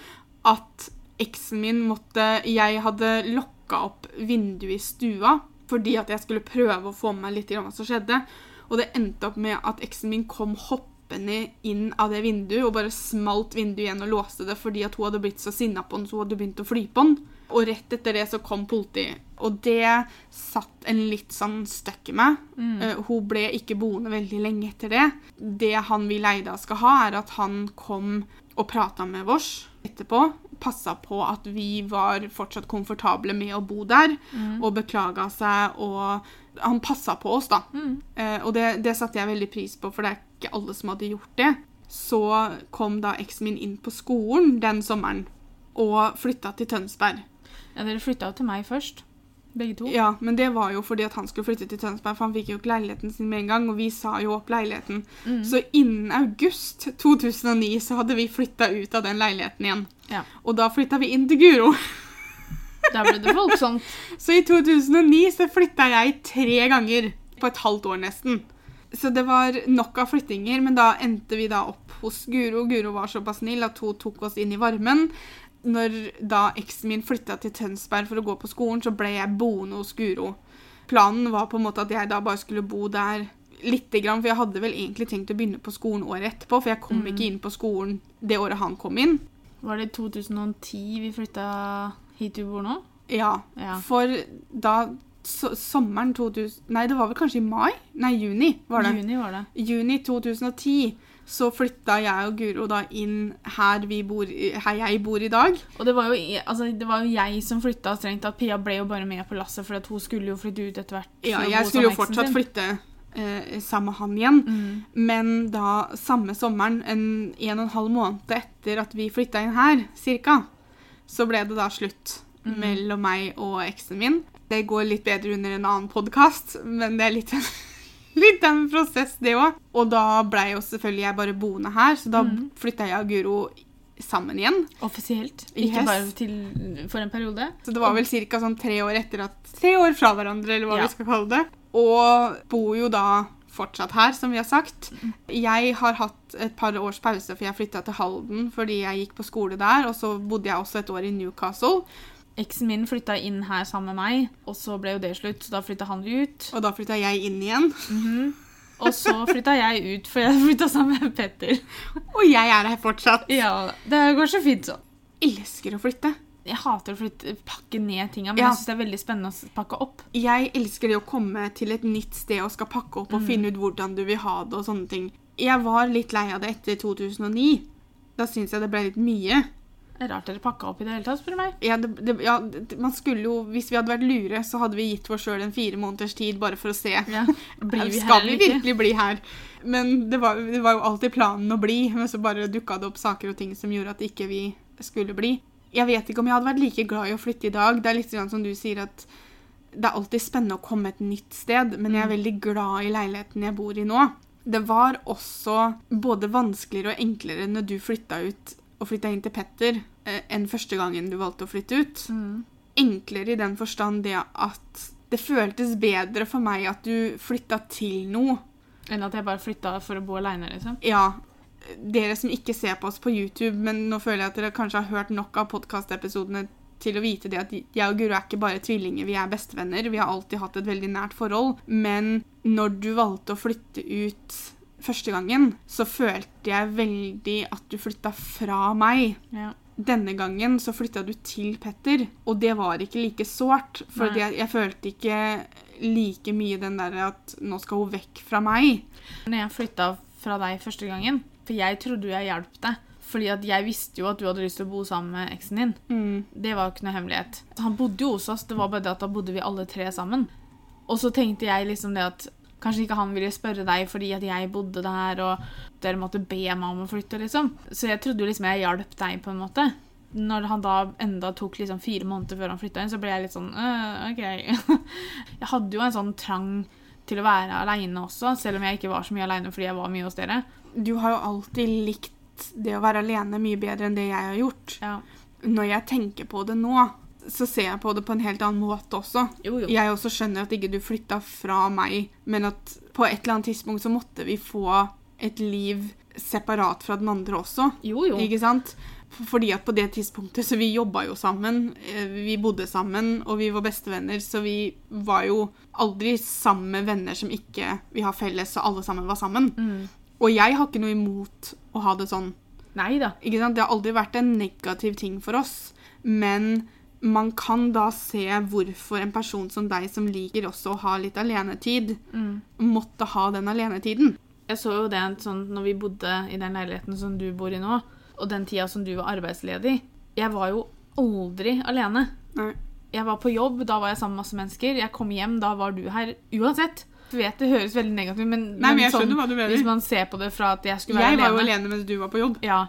at eksen min måtte Jeg hadde lokka opp vinduet i stua fordi at jeg skulle prøve å få med meg litt i hva som skjedde. Og det endte opp med at eksen min kom hoppende inn av det vinduet og bare smalt vinduet igjen og låste det fordi at hun hadde blitt så sinna på den, så hun hadde begynt å fly på den. Og rett etter det så kom politiet. Og det satt en litt sånn støkk i meg. Eh, hun ble ikke boende veldig lenge etter det. Det han vi leide av skal ha, er at han kom og prata med oss etterpå. Passa på at vi var fortsatt komfortable med å bo der, og beklaga seg. Og han passa på oss, da. Eh, og det, det satte jeg veldig pris på, for det er ikke alle som hadde gjort det. Så kom da eksen min inn på skolen den sommeren og flytta til Tønsberg. Ja, Dere flytta jo til meg først. Begge to. Ja, men det var jo fordi at han skulle flytte til Tønsberg, for han fikk jo ikke leiligheten sin med en gang, og vi sa jo opp leiligheten. Så innen august 2009 så hadde vi flytta ut av den leiligheten igjen. Ja. Og da flytta vi inn til Guro. Der ble det folksomt. Så i 2009 så flytta jeg tre ganger på et halvt år nesten. Så det var nok av flyttinger, men da endte vi da opp hos Guro. Guro var såpass snill at hun tok oss inn i varmen. Når da eksen min flytta til Tønsberg for å gå på skolen, så ble jeg boende hos Guro. Planen var på en måte at jeg da bare skulle bo der lite grann, for jeg hadde vel egentlig tenkt å begynne på skolen året etterpå, for jeg kom ikke inn på skolen det året han kom inn. Var det i 2010 vi flytta hit du bor nå? Ja, Ja. for da so sommeren 2000 Nei, det var vel kanskje i mai? Nei, juni var det. Juni var det. Juni 2010 så flytta jeg og Guro da inn her, vi bor, her jeg bor i dag. Og det var jo, altså, det var jo jeg som flytta strengt tatt. Pia ble jo bare med på lasset, for at hun skulle jo flytte ut etter hvert. Ja, jeg skulle jo fortsatt sin. flytte eh, sammen med han igjen. Mm. Men da samme sommeren, en, en og en halv måned etter at vi flytta inn her, cirka, så ble det da slutt Mm. mellom meg og eksen min. Det går litt bedre under en annen podkast, men det er litt en, litt en prosess, det òg. Og da blei jo selvfølgelig jeg bare boende her, så da Mm. flytta jeg og Guro sammen igjen. Offisielt. Ikke Yes. bare til, for en periode. Så det var vel ca. Sånn tre år etter at Tre år fra hverandre, eller hva Ja. vi skal kalle det. Og bor jo da fortsatt her, som vi har sagt. Jeg har hatt et par års pause, for jeg flytta til Halden fordi jeg gikk på skole der. Og så bodde jeg også et år i Newcastle, Eksen min flytta inn her sammen med meg, og så ble jo det slutt, så da flytta han ut. og da flytta jeg inn igjen. Og så flytta jeg ut, for jeg flytta sammen med Petter. Og jeg er her fortsatt. Ja, det går så fint sånn. Elsker å flytte. Jeg hater å flytte, pakke ned tinga, men Ja. jeg syns det er veldig spennende å pakke opp. Jeg elsker det å komme til et nytt sted og skal pakke opp og finne ut hvordan du vil ha det og sånne ting. Jeg var litt lei av det etter 2009. Da syns jeg det ble litt mye. Det er rart dere pakka opp i det hele tatt, spør du meg. Ja, det, det, ja, man skulle jo, Hvis vi hadde vært lure, så hadde vi gitt oss sjøl en fire måneders tid bare for å se. Ja. Blir vi Skal vi virkelig bli her? Men det var, det var jo alltid planen å bli, men så bare dukka det opp saker og ting som gjorde at ikke vi skulle bli. Jeg vet ikke om jeg hadde vært like glad i å flytte i dag. Det er litt sånn som du sier at det er alltid spennende å komme et nytt sted, men jeg er veldig glad i leiligheten jeg bor i nå. Det var også både vanskeligere og enklere når du flytta ut og flytta inn til Petter, eh, enn første gangen du valgte å flytte ut. Mm. Enklere i den forstand det at det føltes bedre for meg at du flytta til noe. Enn at jeg bare flytta for å bo aleine, liksom. Ja, dere som ikke ser på oss på YouTube, men nå føler jeg at dere kanskje har hørt nok av podkastepisodene til å vite det at jeg og Guro er ikke bare tvillinger, vi er bestevenner. Vi har alltid hatt et veldig nært forhold. Men når du valgte å flytte ut første gangen, så følte jeg veldig at du flytta fra meg. Ja. Denne gangen så flytta du til Petter, og det var ikke like sårt. For jeg, jeg følte ikke like mye den der at nå skal hun vekk fra meg. Når jeg flytta fra deg første gangen, for jeg trodde jo jeg hjalp deg. Fordi at jeg visste jo at du hadde lyst til å bo sammen med eksen din. Mm. Det var jo ikke noe hemmelighet. Han bodde jo hos oss, det var bare det at da bodde vi alle tre sammen. Og så tenkte jeg liksom det at kanskje ikke han ville spørre deg fordi at jeg bodde der, og dere måtte be meg om å flytte, liksom. Så jeg trodde jo liksom jeg hjalp deg, på en måte. Når han da enda tok liksom fire måneder før han flytta inn, så ble jeg litt sånn øh, OK. jeg hadde jo en sånn trang til å være aleine også, selv om jeg ikke var så mye aleine fordi jeg var mye hos dere. Du har jo alltid likt det å være alene mye bedre enn det jeg har gjort. Ja. Når jeg tenker på det nå, så ser jeg på det på en helt annen måte også. Jo, jo. Jeg også skjønner at ikke du flytta fra meg, men at på et eller annet tidspunkt så måtte vi få et liv separat fra den andre også. Jo, jo. Ikke sant? Fordi at på det tidspunktet så vi jobba jo sammen, eh, vi bodde sammen, og vi var bestevenner, så vi var jo aldri sammen med venner som ikke vi har felles, så alle sammen var sammen. Mm. Og jeg har ikke noe imot å ha det sånn. Nei da. Ikke sant? Det har aldri vært en negativ ting for oss, men man kan da se hvorfor en person som deg, som liker også å ha litt alenetid, Mm. måtte ha den alenetiden. Jeg så jo det sånn når vi bodde i den leiligheten som du bor i nå, og den tida som du var arbeidsledig. Jeg var jo aldri alene. Nei. Jeg var på jobb, da var jeg sammen med masse mennesker. Jeg kom hjem, da var du her uansett. Vet det høres veldig negativt men, Nei, men jeg sånn, hvis man ser på det fra at jeg skulle være Jeg var jo alene. alene mens du var på jobb. Ja.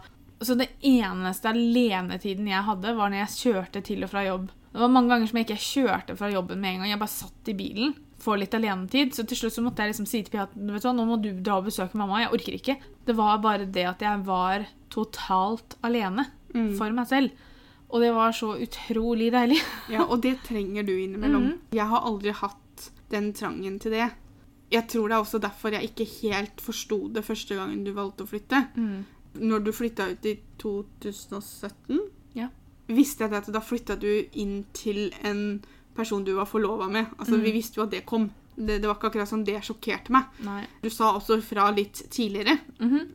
Så det eneste alenetiden jeg hadde, var når jeg kjørte til og fra jobb. Det var mange ganger som jeg ikke kjørte fra jobben med en gang. Jeg bare satt i bilen, får litt alenetid. Så til slutt så måtte jeg liksom si til Pia at vet du hva, nå må du dra og besøke mamma. Jeg orker ikke. Det var bare det at jeg var totalt alene Mm. for meg selv. Og det var så utrolig deilig. Ja, og det trenger du innimellom. Mm. Jeg har aldri hatt den trangen til det. Jeg tror det er også derfor jeg ikke helt forsto det første gangen du valgte å flytte. Når du flytta ut i 2017, Ja. visste jeg at da flytta du inn til en person du var forlova med. Altså, mm. Vi visste jo at det kom. Det, det var ikke akkurat sånn det sjokkerte meg. Nei. Du sa også fra litt tidligere. Mhm.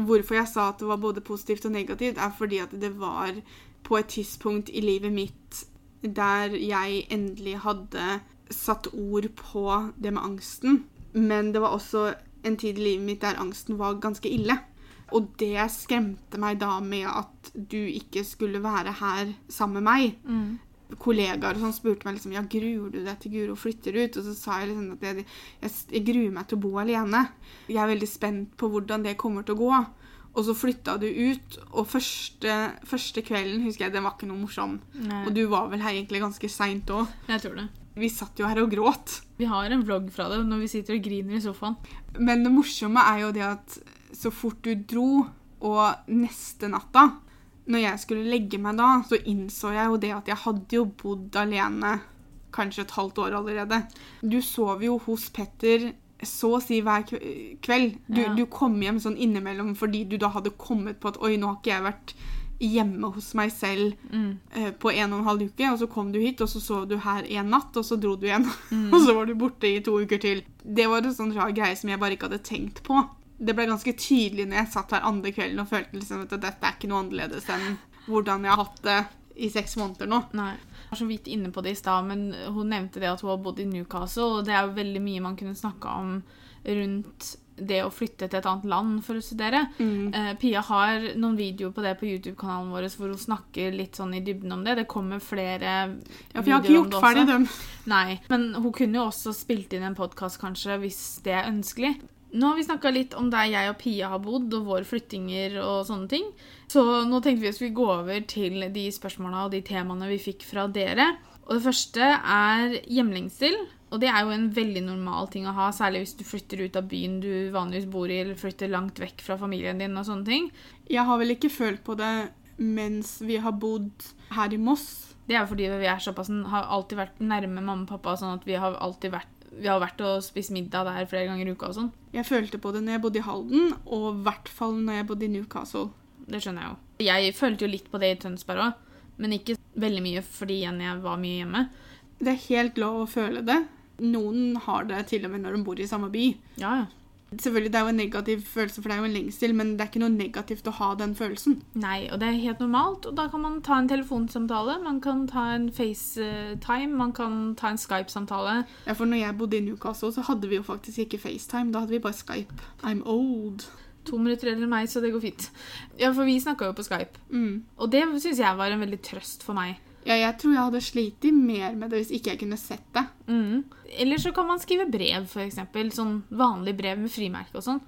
Hvorfor jeg sa at det var både positivt og negativt, er fordi at det var på et tidspunkt i livet mitt der jeg endelig hadde satt ord på det med angsten. Men det var også en tid i livet mitt der angsten var ganske ille. Og det skremte meg da med at du ikke skulle være her sammen med meg. Mm. Kollegaer og sånn spurte meg liksom, ja, gruer du deg til Guro flytter ut? Og så sa jeg liksom at jeg, jeg, jeg gruer meg til å bo alene. Jeg er veldig spent på hvordan det kommer til å gå. Og så flytta du ut, og første, første kvelden husker jeg, den var ikke noe morsom. Nei. Og du var vel her egentlig ganske seint òg. Jeg tror det. Vi satt jo her og gråt. Vi har en vlogg fra det når vi sitter og griner i sofaen. Men det morsomme er jo det at så fort du dro, og neste natta, når jeg skulle legge meg da, så innså jeg jo det at jeg hadde jo bodd alene kanskje et halvt år allerede. Du sov jo hos Petter så å si hver kveld. Du, Ja. du kom hjem sånn innimellom fordi du da hadde kommet på at oi, nå har ikke jeg vært hjemme hos meg selv Mm. eh, på en og en halv uke, og så kom du hit, og så sov du her en natt, og så dro du igjen. Mm. og så var du borte i to uker til. Det var en sånn rar greie som jeg bare ikke hadde tenkt på. Det ble ganske tydelig når jeg satt her andre kvelden og følte liksom at dette er ikke noe annerledes enn hvordan jeg har hatt det i seks måneder nå. Nei. Jeg var så vidt inne på det i stad, men hun nevnte det at hun har bodd i Newcastle, og det er jo veldig mye man kunne snakka om rundt det å flytte til et annet land for å studere. Mm. Uh, Pia har noen videoer på det på YouTube-kanalen vår hvor hun snakker litt sånn i dybden om det. Det kommer flere Ja, for jeg har ikke gjort ferdig dem. Nei, men hun kunne jo også spilt inn en podkast, kanskje, hvis det er ønskelig. Nå har vi snakka litt om der jeg og Pia har bodd, og våre flyttinger og sånne ting. Så nå tenkte vi at vi skulle gå over til de spørsmåla og de temaene vi fikk fra dere. Og det første er hjemlengsel. Og det er jo en veldig normal ting å ha, særlig hvis du flytter ut av byen du vanligvis bor i, eller flytter langt vekk fra familien din og sånne ting. Jeg har vel ikke følt på det mens vi har bodd her i Moss. Det er jo fordi vi er såpass, har alltid vært nærme mamma og pappa, sånn at vi har alltid vært vi har vært og spist middag der flere ganger i uka og sånn. Jeg følte på det når jeg bodde i Halden, og i hvert fall når jeg bodde i Newcastle. Det skjønner jeg jo. Jeg følte jo litt på det i Tønsberg òg, men ikke veldig mye fordi igjen jeg var mye hjemme. Det er helt lov å føle det. Noen har det til og med når de bor i samme by. Ja, ja. Selvfølgelig, Det er jo en negativ følelse, for det er jo en lengsel, men det er ikke noe negativt å ha den følelsen. Nei, og det er helt normalt, og da kan man ta en telefonsamtale, man kan ta en FaceTime, man kan ta en Skype-samtale. Ja, for når jeg bodde i Newcastle, så hadde vi jo faktisk ikke FaceTime. Da hadde vi bare Skype. I'm old. To minutter eldre enn meg, så det går fint. Ja, for vi snakka jo på Skype, Mm. og det syns jeg var en veldig trøst for meg. Ja, jeg tror jeg hadde slitt mer med det hvis ikke jeg kunne sett det. Mm. Eller så kan man skrive brev, eksempel. Sånn vanlig brev med frimerke og sånn.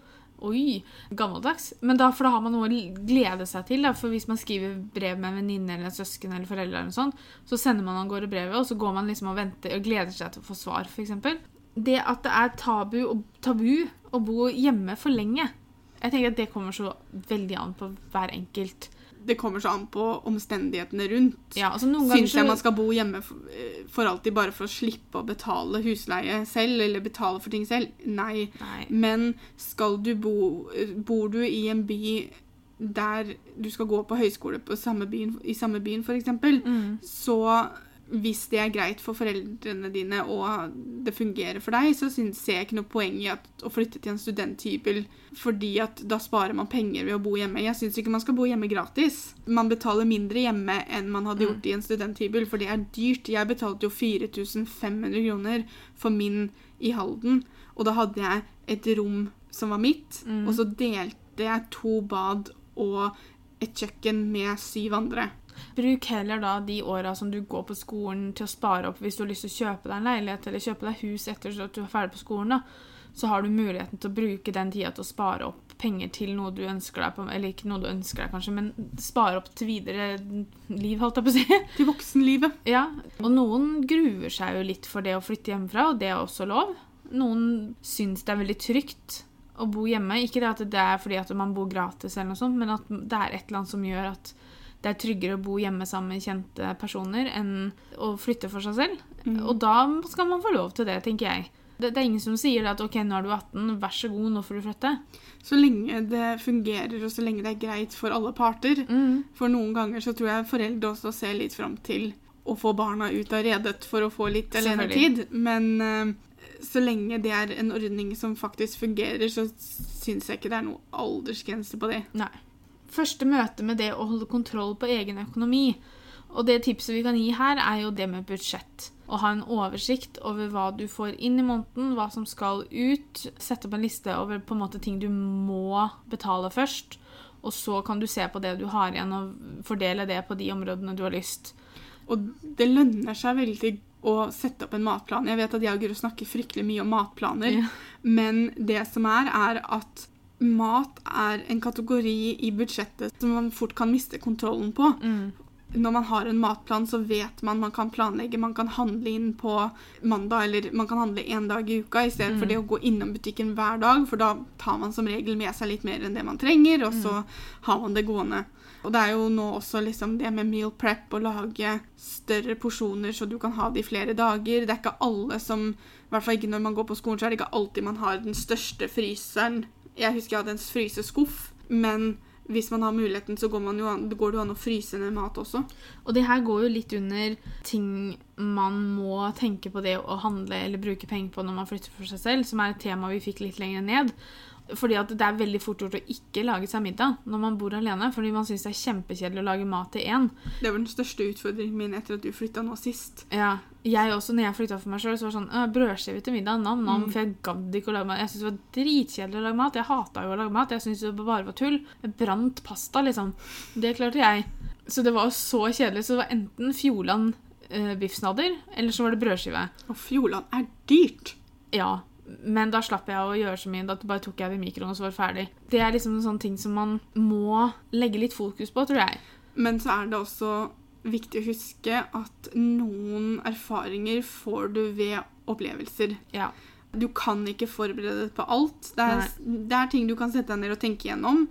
Oi, gammeldags. Men da, for da har man noe å glede seg til. Da. For hvis man skriver brev med en venninne eller en søsken eller foreldre, eller sånn, så sender man av gårde brevet, og så går man liksom og venter og gleder seg til å få svar, f.eks. Det at det er tabu, og, tabu å bo hjemme for lenge. Jeg tenker at det kommer så veldig an på hver enkelt. Det kommer så an på omstendighetene rundt. Ja, altså Syns jeg man skal bo hjemme eh, for alltid bare for å slippe å betale husleie selv, eller betale for ting selv? Nei. Nei. Men skal du bo Bor du i en by der du skal gå på høyskole på samme byen, i samme byen, f.eks., Mm. så hvis det er greit for foreldrene dine og det fungerer for deg, så syns ser jeg ikke noe poeng i at, å flytte til en studenthybel, fordi at da sparer man penger ved å bo hjemme. Jeg syns ikke man skal bo hjemme gratis. Man betaler mindre hjemme enn man hadde gjort i en studenthybel, for det er dyrt. Jeg betalte jo 4500 kroner for min i Halden, og da hadde jeg et rom som var mitt, Mm. og så delte jeg to bad og et kjøkken med syv andre. Bruk heller da de åra som du går på skolen til å spare opp hvis du har lyst til å kjøpe deg en leilighet eller kjøpe deg hus etter at du er ferdig på skolen. da. Så har du muligheten til å bruke den tida til å spare opp penger til noe du ønsker deg, på, eller ikke noe du ønsker deg kanskje, men spare opp til videre liv, holdt jeg på å si. Til voksenlivet. Ja, og noen gruer seg jo litt for det å flytte hjemmefra, og det er også lov. Noen syns det er veldig trygt å bo hjemme. Ikke det at det er fordi at man bor gratis, eller noe sånt, men at det er et eller annet som gjør at det er tryggere å bo hjemme sammen med kjente personer enn å flytte for seg selv. Og da skal man få lov til det, tenker jeg. Det, det er ingen som sier at ok, nå er du 18, vær så god, nå får du flytte. Så lenge det fungerer, og så lenge det er greit for alle parter. For noen ganger så tror jeg foreldre også ser litt fram til å få barna ut av redet for å få litt alenetid. Men uh, så lenge det er en ordning som faktisk fungerer, så syns jeg ikke det er noe aldersgrense på det. Nei. Første møte med det å holde kontroll på egen økonomi. Og det tipset vi kan gi her, er jo det med budsjett. Å ha en oversikt over hva du får inn i måneden, hva som skal ut. Sette opp en liste over på en måte ting du må betale først. Og så kan du se på det du har igjen, og fordele det på de områdene du har lyst. Og det lønner seg veldig å sette opp en matplan. Jeg vet at jeg og Guro snakker fryktelig mye om matplaner, Ja. men det som er, er at mat er en kategori i budsjettet som man fort kan miste kontrollen på. Når man har en matplan, så vet man man kan planlegge. Man kan handle inn på mandag, eller man kan handle én dag i uka i stedet for det å gå innom butikken hver dag, for da tar man som regel med seg litt mer enn det man trenger, og så har man det gående. Og det er jo nå også liksom det med meal prep, å lage større porsjoner så du kan ha det i flere dager. Det er ikke alle som I hvert fall ikke når man går på skolen, så er det ikke alltid man har den største fryseren. Jeg husker jeg hadde en fryseskuff, men hvis man har muligheten, så går, jo an, går det jo an å fryse ned mat også. Og det her går jo litt under ting man må tenke på det å handle eller bruke penger på når man flytter for seg selv, som er et tema vi fikk litt lenger ned. Fordi at det er veldig fort gjort å ikke lage seg middag når man bor alene. Fordi man syns det er kjempekjedelig å lage mat til én. Det var den største utfordringen min etter at du flytta nå sist. Ja, jeg også, når jeg flytta for meg sjøl, så var det sånn «Å, Brødskive til middag, nam, nam, Mm. for jeg gadd ikke å lage mat. Jeg syntes det var dritkjedelig å lage mat. Jeg hata jo å lage mat. Jeg syntes det bare var tull. Jeg brant pasta, liksom. Det klarte jeg. Så det var så kjedelig. Så det var enten Fjordland eh, biffsnadder, eller så var det brødskive. Og Fjordland er dyrt! Ja, men da slapp jeg å gjøre så mye. Da bare tok jeg det i mikroen, og så var det ferdig. Det er liksom en sånn ting som man må legge litt fokus på, tror jeg. Men så er det også viktig å huske at noen erfaringer får du ved opplevelser. Ja. Du kan ikke forberede deg på alt. Det er, det er ting du kan sette deg ned og tenke gjennom,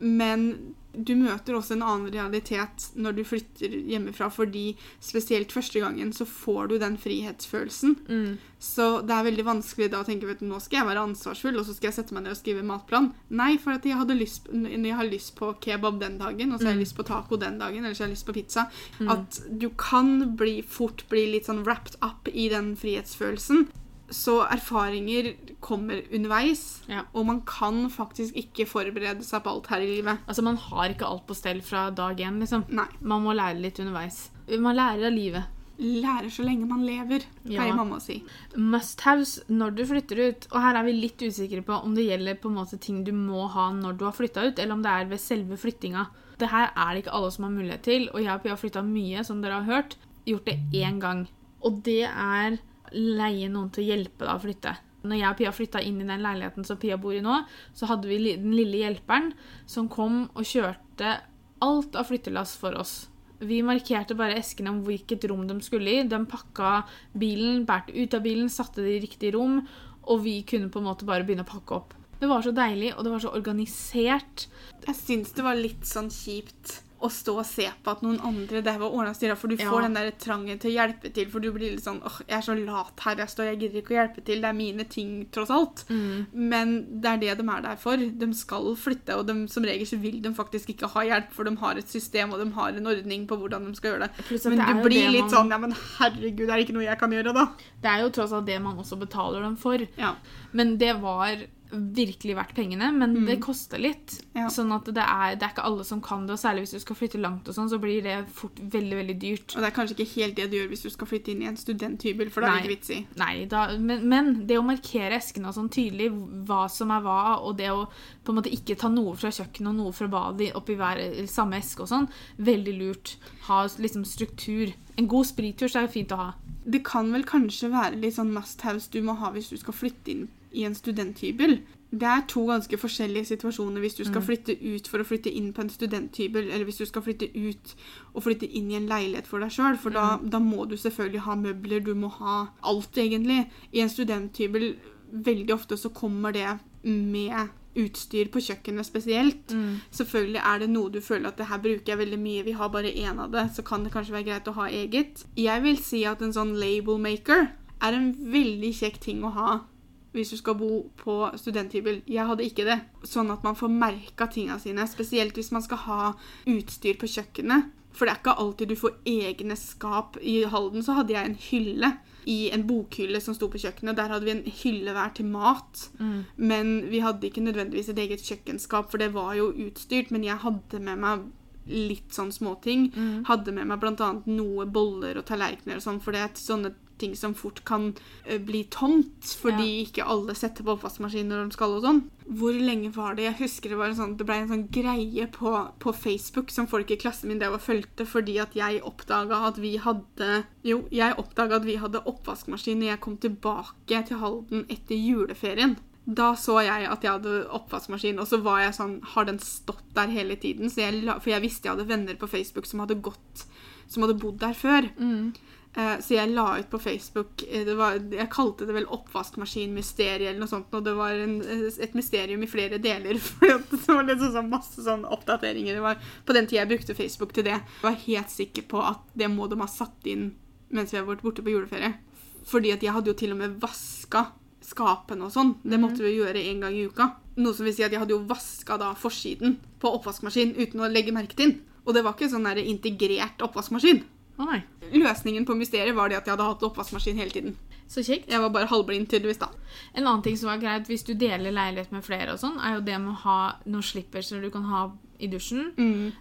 men du møter også en annen realitet når du flytter hjemmefra, fordi spesielt første gangen så får du den frihetsfølelsen. Mm. Så det er veldig vanskelig da å tenke vet du, nå skal jeg være ansvarsfull, og så skal jeg sette meg ned og skrive matplan. Nei, for at jeg, lyst, jeg har lyst på kebab den dagen, og så har jeg Mm. lyst på taco den dagen, eller så har jeg lyst på pizza. Mm. At du kan bli, fort bli litt sånn wrapped up i den frihetsfølelsen. Så erfaringer kommer underveis, Ja. og man kan faktisk ikke forberede seg på alt her i livet. Altså, man har ikke alt på stell fra dag én, liksom. Nei. Man må lære litt underveis. Man lærer av livet. Lærer så lenge man lever, Ja. mamma å si. Must-haves når du flytter ut. Og her er vi litt usikre på om det gjelder på en måte ting du må ha når du har flytta ut, eller om det er ved selve flyttinga. Det her er det ikke alle som har mulighet til, og jeg og Pia har flytta mye, som dere har hørt. Gjort det én gang. Og det er leie noen til å hjelpe deg å flytte. Når jeg og Pia flytta inn i den leiligheten som Pia bor i nå, så hadde vi den lille hjelperen som kom og kjørte alt av flyttelass for oss. Vi markerte bare eskene om hvilket rom de skulle i. De pakka bilen, bærte ut av bilen, satte det i riktig rom, og vi kunne på en måte bare begynne å pakke opp. Det var så deilig, og det var så organisert. Jeg syns det var litt sånn kjipt å stå og se på at noen andre det var ordna styra, for du Ja. får den der trangen til å hjelpe til, for du blir litt sånn åh, jeg er så lat her jeg står, jeg gidder ikke å hjelpe til, det er mine ting, tross alt. Men det er det de er der for. De skal flytte, og de, som regel så vil de faktisk ikke ha hjelp, for de har et system, og de har en ordning på hvordan de skal gjøre det. Men det du blir litt man- sånn ja, men herregud, det er ikke noe jeg kan gjøre, da. Det er jo tross alt det man også betaler dem for. Ja. Men det var virkelig verdt pengene, men det koster litt. Ja. Sånn at det er, det er ikke alle som kan det, og særlig hvis du skal flytte langt, og sånn, så blir det fort veldig veldig dyrt. Og det er kanskje ikke helt det du gjør hvis du skal flytte inn i en studenthybel, for da er det ikke vits i. Nei, da, men, men det å markere eskene og sånn tydelig, hva som er hva, og det å på en måte ikke ta noe fra kjøkkenet og noe fra badet oppi hver samme eske og sånn, veldig lurt. Ha liksom struktur. En god sprittur er jo fint å ha. Det kan vel kanskje være litt sånn must house du må ha hvis du skal flytte inn i en studenthybel. Det er to ganske forskjellige situasjoner hvis du skal flytte ut for å flytte inn på en studenthybel, eller hvis du skal flytte ut og flytte inn i en leilighet for deg sjøl. For da, da må du selvfølgelig ha møbler, du må ha alt, egentlig. I en studenthybel veldig ofte så kommer det med utstyr på kjøkkenet spesielt. Selvfølgelig er det noe du føler at det her bruker jeg veldig mye, vi har bare én av det, så kan det kanskje være greit å ha eget. Jeg vil si at en sånn label maker er en veldig kjekk ting å ha hvis du skal bo på studenthybel. Jeg hadde ikke det. Sånn at man får merka tinga sine. Spesielt hvis man skal ha utstyr på kjøkkenet. For det er ikke alltid du får egne skap. I Halden så hadde jeg en hylle i en bokhylle som sto på kjøkkenet. Der hadde vi en hylle hver til mat. Men vi hadde ikke nødvendigvis et eget kjøkkenskap, for det var jo utstyrt. Men jeg hadde med meg litt sånn småting. Hadde med meg bl.a. noe boller og tallerkener og sånn, for det er sånne ting som fort kan eh, bli tomt, fordi ikke alle setter på oppvaskmaskinen når de skal og sånn. Hvor lenge var det? Jeg husker det var en sånn, det ble en sånn greie på, på Facebook som folk i klassen min drev og fulgte, fordi at jeg oppdaga at vi hadde Jo, jeg oppdaga at vi hadde oppvaskmaskin når jeg kom tilbake til Halden etter juleferien. Da så jeg at jeg hadde oppvaskmaskin, og så var jeg sånn Har den stått der hele tiden? Så jeg, for jeg visste jeg hadde venner på Facebook som hadde gått Som hadde bodd der før. Eh, Så jeg la ut på Facebook eh, det var, Jeg kalte det vel oppvaskmaskinmysteriet eller noe sånt. Og det var en, et mysterium i flere deler. For det var liksom sånn masse sånn oppdateringer. Det var på den tida jeg brukte Facebook til det. Jeg var helt sikker på at det må de ha satt inn mens vi har vært borte på juleferie. Fordi at jeg hadde jo til og med vaska skapene og sånn. Det måtte vi gjøre en gang i uka. Noe som vil si at jeg hadde jo vaska da forsiden på oppvaskmaskin uten å legge merke til den. Og det var ikke sånn der integrert oppvaskmaskin. Å nei. Løsningen på mysteriet var det at jeg hadde hatt oppvaskmaskin hele tiden. Så kjekt. Jeg var bare halvblind, tydeligvis, da. En annen ting som var greit hvis du deler leilighet med flere, og sånn, er jo det med å ha noen slippers du kan ha i dusjen.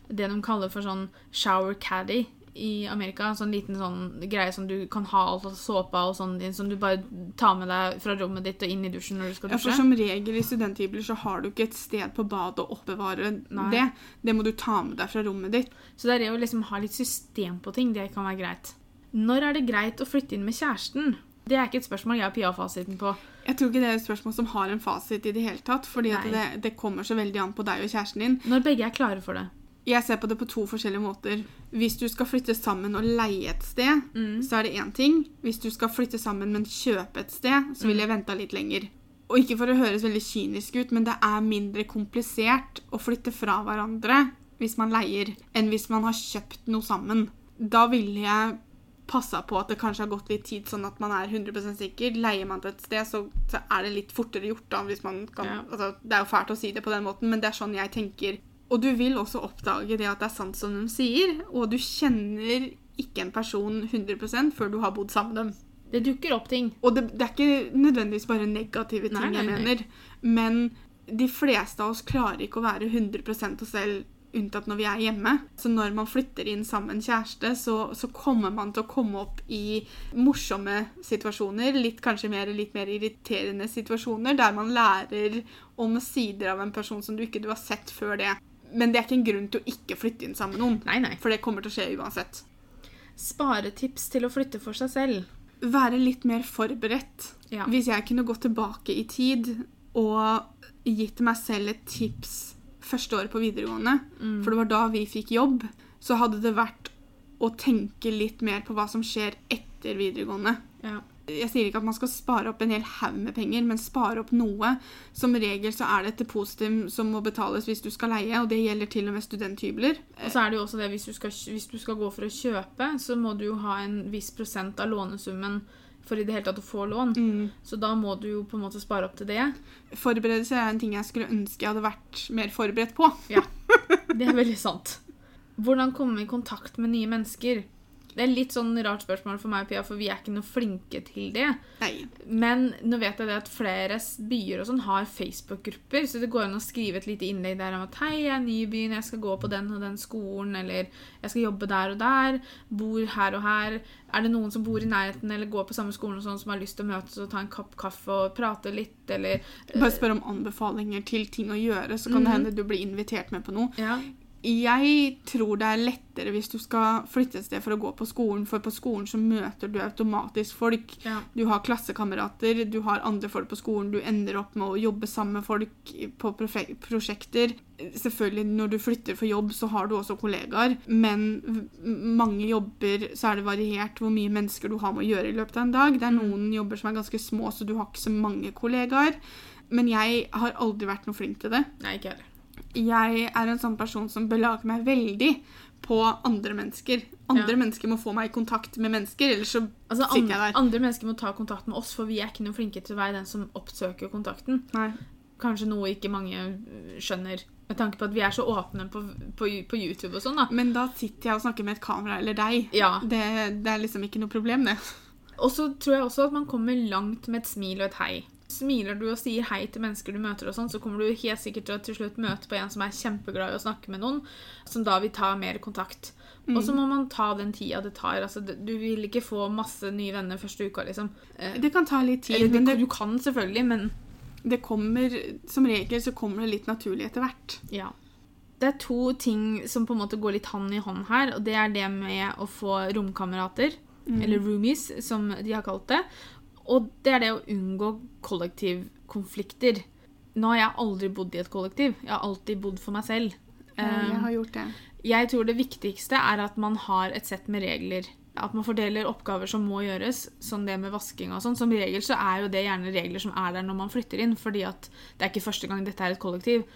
Det de kaller for sånn shower caddy i Amerika. En sånn liten sånn greie som du kan ha alt av såpa og sånn din, som du bare tar med deg fra rommet ditt og inn i dusjen når du skal dusje. Ja, for. Som regel i studenthybler så har du ikke et sted på badet å oppbevare Nei. det. Det må du ta med deg fra rommet ditt. Så det er det å liksom ha litt system på ting, det kan være greit. Når er det greit å flytte inn med kjæresten? Det er ikke et spørsmål jeg har Pia-fasiten på. Jeg tror ikke det er et spørsmål som har en fasit i det hele tatt. fordi det, det kommer så veldig an på deg og kjæresten din. Når begge er klare for det. Jeg ser på det på to forskjellige måter. Hvis du skal flytte sammen og leie et sted, så er det én ting. Hvis du skal flytte sammen, men kjøpe et sted, så vil jeg vente litt lenger. Og ikke for å høres veldig kynisk ut, men det er mindre komplisert å flytte fra hverandre hvis man leier, enn hvis man har kjøpt noe sammen. Da ville jeg passa på at det kanskje har gått litt tid, sånn at man er 100% sikker. Leier man til et sted, så, så er det litt fortere gjort. da, hvis man kan, Ja. altså, Det er jo fælt å si det på den måten, men det er sånn jeg tenker. Og du vil også oppdage det at det er sant som de sier, og du kjenner ikke en person 100% før du har bodd sammen med dem. Det dukker opp ting. Og det, det er ikke nødvendigvis bare negative ting Nei, nei, jeg mener, men de fleste av oss klarer ikke å være 100% oss selv unntatt når vi er hjemme. Så når man flytter inn sammen kjæreste, så, så kommer man til å komme opp i morsomme situasjoner, litt kanskje mer, litt mer irriterende situasjoner, der man lærer om sider av en person som du ikke du har sett før det. Men det er ikke en grunn til å ikke flytte inn sammen med noen, Nei, nei. for det kommer til å skje uansett. Sparetips til å flytte for seg selv. være litt mer forberedt. Ja. Hvis jeg kunne gått tilbake i tid og gitt meg selv et tips første året på videregående, Mm. for det var da vi fikk jobb, så hadde det vært å tenke litt mer på hva som skjer etter videregående. Ja. Jeg sier ikke at man skal spare opp en hel haug med penger, men spare opp noe. Som regel så er det et depositum som må betales hvis du skal leie, og det gjelder til og med studenthybler. Og så er det jo også det, hvis du, skal, hvis du skal gå for å kjøpe, så må du jo ha en viss prosent av lånesummen for i det hele tatt å få lån. Mm. Så da må du jo på en måte spare opp til det. Forberedelse er en ting jeg skulle ønske jeg hadde vært mer forberedt på. ja, Det er veldig sant. Hvordan komme i kontakt med nye mennesker? Det er litt sånn rart spørsmål for meg, Pia, for vi er ikke noe flinke til det. Nei. Men nå vet jeg det at flere byer og sånn har Facebook-grupper, så det går an å skrive et lite innlegg der om at hei, jeg er ny i byen, jeg skal gå på den og den skolen, eller jeg skal jobbe der og der, bor her og her. Er det noen som bor i nærheten eller går på samme skolen og sånn, som har lyst til å møtes og ta en kopp kaffe og prate litt, eller Bare spør om anbefalinger til ting å gjøre, så kan det Mhm. hende du blir invitert med på noe. Ja. Jeg tror det er lettere hvis du skal flytte et sted for å gå på skolen, for på skolen så møter du automatisk folk. ja. Du har klassekamerater, du har andre folk på skolen, du ender opp med å jobbe sammen med folk på prosjekter. Selvfølgelig, når du flytter for jobb, så har du også kollegaer, men mange jobber så er det variert hvor mye mennesker du har med å gjøre i løpet av en dag. Det er Mm. noen jobber som er ganske små, så du har ikke så mange kollegaer. Men jeg har aldri vært noe flink til det. Nei, ikke heller. Jeg er en sånn person som belager meg veldig på andre mennesker. Andre Ja. mennesker må få meg i kontakt med mennesker, ellers så Altså, sitter andre, jeg der. andre mennesker må ta kontakt med oss, for vi er ikke noe flinke til å være den som oppsøker kontakten. Nei. Kanskje noe ikke mange øh, skjønner, med tanke på at vi er så åpne på, på, på YouTube og sånn, da. Men da sitter jeg og snakker med et kamera eller deg. Ja. Det, det er liksom ikke noe problem, det. Og så tror jeg også at man kommer langt med et smil og et hei. Smiler du og sier hei til mennesker du møter, og sånn, så kommer du helt sikkert til å til slutt møte på en som er kjempeglad i å snakke med noen, som da vil ta mer kontakt. Og Mm. så må man ta den tida det tar. Altså, du vil ikke få masse nye venner første uka, liksom. Eh, Det kan ta litt tid, Eller men det, du kan selvfølgelig, men det kommer Som regel så kommer det litt naturlig etter hvert. ja. Det er to ting som på en måte går litt hånd i hånd her, og det er det med å få romkamerater, Mm. eller roomies, som de har kalt det. Og det er det å unngå kollektivkonflikter. Nå har jeg aldri bodd i et kollektiv. Jeg har alltid bodd for meg selv. Ja, jeg Um, har gjort det. jeg tror det viktigste er at man har et sett med regler. At man fordeler oppgaver som må gjøres, som det med vasking og sånn. Som regel så er jo det gjerne regler som er der når man flytter inn, fordi at det er ikke første gang dette er et kollektiv.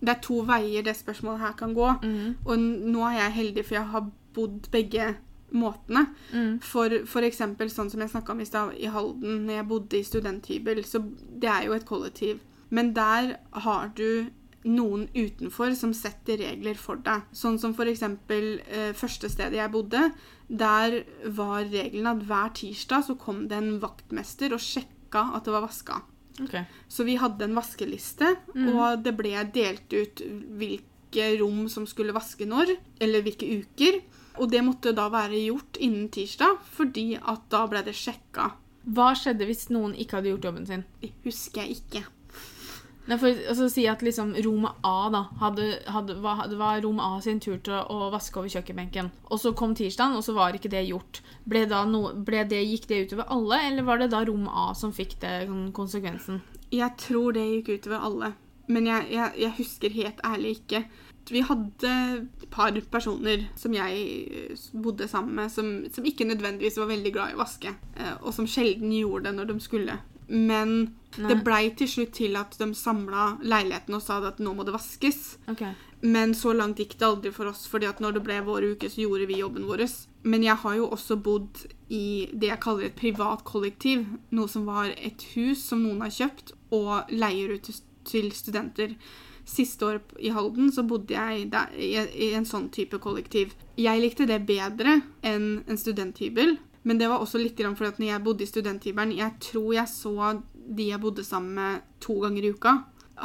Det er to veier det spørsmålet her kan gå. Og nå er jeg heldig, for jeg har bodd begge måtene. Mm. For, f.eks. sånn som jeg snakka om i stad, i Halden, når jeg bodde i studenthybel, så det er jo et kollektiv. Men der har du noen utenfor som setter regler for deg. Sånn som eksempel eh, første stedet jeg bodde. Der var regelen at hver tirsdag så kom det en vaktmester og sjekka at det var vaska. Okay. Så vi hadde en vaskeliste, Mm. og det ble delt ut hvilke rom som skulle vaske når, eller hvilke uker. Og det måtte da være gjort innen tirsdag, fordi at da ble det sjekka. Hva skjedde hvis noen ikke hadde gjort jobben sin? Det husker jeg ikke. Nei, for å Si at liksom rom A da, hadde, hadde, var, det var rom A sin tur til å vaske over kjøkkenbenken. Og så kom tirsdagen, og så var ikke det gjort. Ble no, ble det, gikk det utover alle, eller var det da rom A som fikk det, sånn, konsekvensen? Jeg tror det gikk utover alle. Men jeg, jeg, jeg husker helt ærlig ikke. Vi hadde par personer som jeg eh, bodde sammen med, som, som ikke nødvendigvis var veldig glad i å vaske. eh, Og som sjelden gjorde det når de skulle. Men Nei. det blei til slutt til at de samla leiligheten og sa at nå må det vaskes. Okay. Men så langt gikk det aldri for oss, fordi at når det ble vår uke, så gjorde vi jobben vår. Men jeg har jo også bodd i det jeg kaller et privat kollektiv. Noe som var et hus som noen har kjøpt og leier ut til- til studenter. Siste år i Halden så bodde jeg der, i, en sånn type kollektiv. Jeg likte det bedre enn en studenthybel. Men det var også litt grann fordi at når jeg bodde i studenthybelen Jeg tror jeg så de jeg bodde sammen med to ganger i uka.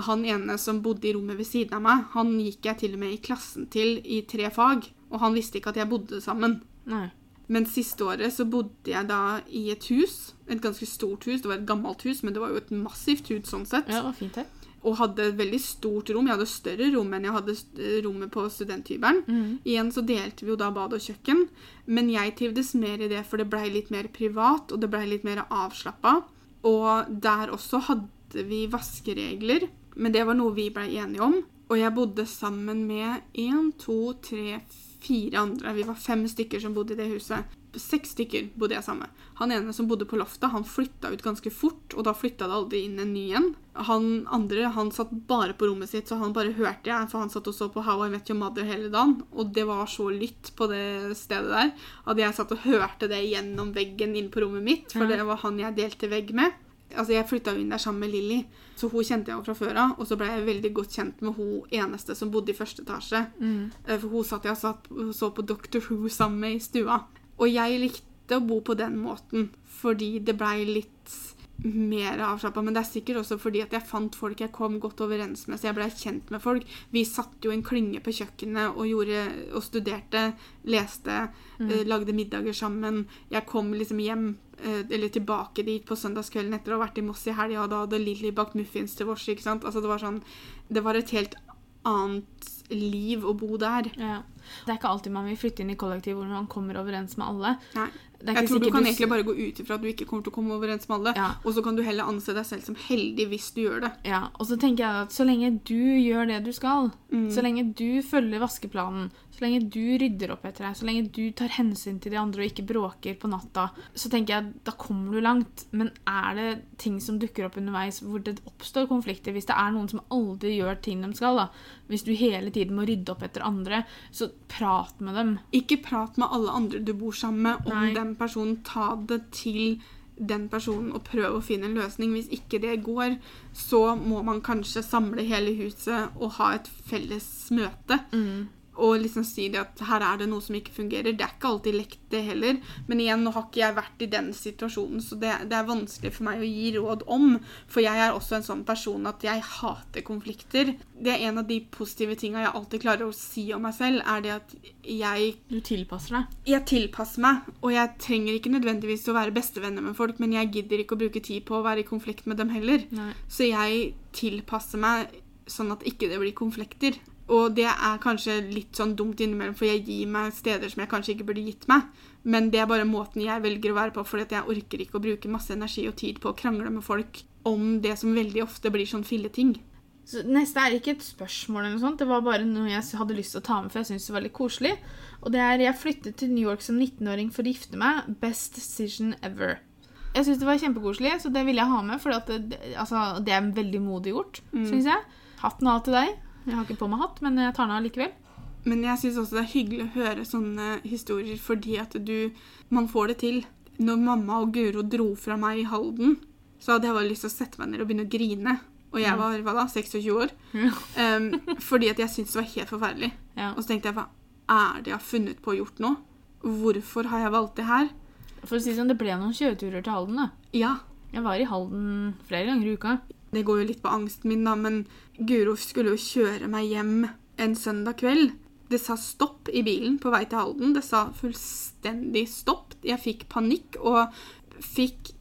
Han ene som bodde i rommet ved siden av meg, han gikk jeg til og med i klassen til i tre fag. Og han visste ikke at jeg bodde sammen. Nei. Men siste året så bodde jeg da i et hus. Et ganske stort hus. Det var et gammelt hus, men det var jo et massivt hus sånn sett. Ja, det var fint, det. Og hadde et veldig stort rom. Jeg hadde større rom enn jeg hadde rommet på studenthybelen. Mm. Igjen så delte vi jo da bad og kjøkken. Men jeg trivdes mer i det, for det blei litt mer privat, og det blei litt mer avslappa. Og der også hadde vi vaskeregler, men det var noe vi blei enige om. Og jeg bodde sammen med én, to, tre, fire andre. Vi var fem stykker som bodde i det huset. Seks stykker bodde jeg sammen med. Han ene som bodde på loftet, han flytta ut ganske fort, og da flytta det aldri inn en ny igjen. Han andre han satt bare på rommet sitt, så han bare hørte jeg, for han satt og så på How I Met Your Mother hele dagen. Og det var så lytt på det stedet der at jeg satt og hørte det gjennom veggen inn på rommet mitt, for det var han jeg delte vegg med. Altså, Jeg flytta inn der sammen med Lilly, så hun kjente jeg jo fra før av. Og så ble jeg veldig godt kjent med hun eneste som bodde i første etasje. Mm. For hun satt jeg og så på Doctor Who sammen med i stua. Og jeg likte å bo på den måten, fordi det blei litt mer avslappa. Men det er sikkert også fordi at jeg fant folk jeg kom godt overens med, så jeg blei kjent med folk. Vi satt jo en klynge på kjøkkenet og, gjorde, og studerte, leste, eh, lagde middager sammen. Jeg kom liksom hjem, eh, eller tilbake dit på søndagskvelden etter å ha vært i Moss i helga, og da hadde Lilly bakt muffins til vårs. ikke sant? Altså Det var sånn, det var et helt annet liv å bo der. Ja. Det er ikke alltid man vil flytte inn i kollektiv hvor man kommer overens med alle. Nei. Det Jeg tror du kan du... egentlig bare gå ut ifra at du ikke kommer til å komme overens med alle. Ja. Og så kan du heller anse deg selv som heldig hvis du gjør det. Ja, og så tenker jeg at så lenge du gjør det du skal, Mm. så lenge du følger vaskeplanen, så lenge du rydder opp etter deg, så lenge du tar hensyn til de andre og ikke bråker på natta, så tenker jeg da kommer du langt. Men er det ting som dukker opp underveis hvor det oppstår konflikter, hvis det er noen som aldri gjør ting de skal, da, hvis du hele tiden må rydde opp etter andre, så prat med dem. Ikke prat med alle andre du bor sammen med om Nei. den personen. Ta det til den personen og prøve å finne en løsning. Hvis ikke det går, så må man kanskje samle hele huset og ha et felles møte. Og liksom si det at her er det noe som ikke fungerer. Det er ikke alltid lekt, det heller. Men igjen, nå har ikke jeg vært i den situasjonen, så det, det er vanskelig for meg å gi råd om. For jeg er også en sånn person at jeg hater konflikter. Det er en av de positive tinga jeg alltid klarer å si om meg selv, er det at jeg Du tilpasser deg. jeg tilpasser meg, og jeg trenger ikke nødvendigvis å være bestevenner med folk, men jeg gidder ikke å bruke tid på å være i konflikt med dem heller. Nei. Så jeg tilpasser meg sånn at ikke det blir konflikter. Og det er kanskje litt sånn dumt innimellom, for jeg gir meg steder som jeg kanskje ikke burde gitt meg. Men det er bare måten jeg velger å være på, fordi jeg orker ikke å bruke masse energi og tid på å krangle med folk om det som veldig ofte blir sånn filleting. Så neste er ikke et spørsmål, eller noe sånt. det var bare noe jeg hadde lyst til å ta med, for jeg syntes det var litt koselig. Og det er jeg flyttet til New York som 19-åring for å gifte meg. Best decision ever. Jeg syns det var kjempekoselig, så det ville jeg ha med. For det, altså, det er veldig modig gjort, Mm. synes jeg. Hatten av til deg. Jeg har ikke på meg hatt, men jeg tar den av likevel. Men jeg syns også det er hyggelig å høre sånne historier fordi at du Man får det til. Når mamma og Guro dro fra meg i Halden, så hadde jeg bare lyst til å sette meg ned og begynne å grine. Og jeg var hva da, 26 år. Um, fordi at jeg syntes det var helt forferdelig. Ja. Og så tenkte jeg hva er det jeg har funnet på å gjort nå? Hvorfor har jeg valgt det her? For å si sånn, det ble noen kjøreturer til Halden. da. Ja, Jeg var i Halden flere ganger i uka. Det går jo litt på angsten min, da, men Guro skulle jo kjøre meg hjem en søndag kveld. Det sa stopp i bilen på vei til Halden. Det sa fullstendig stopp. Jeg fikk panikk og fikk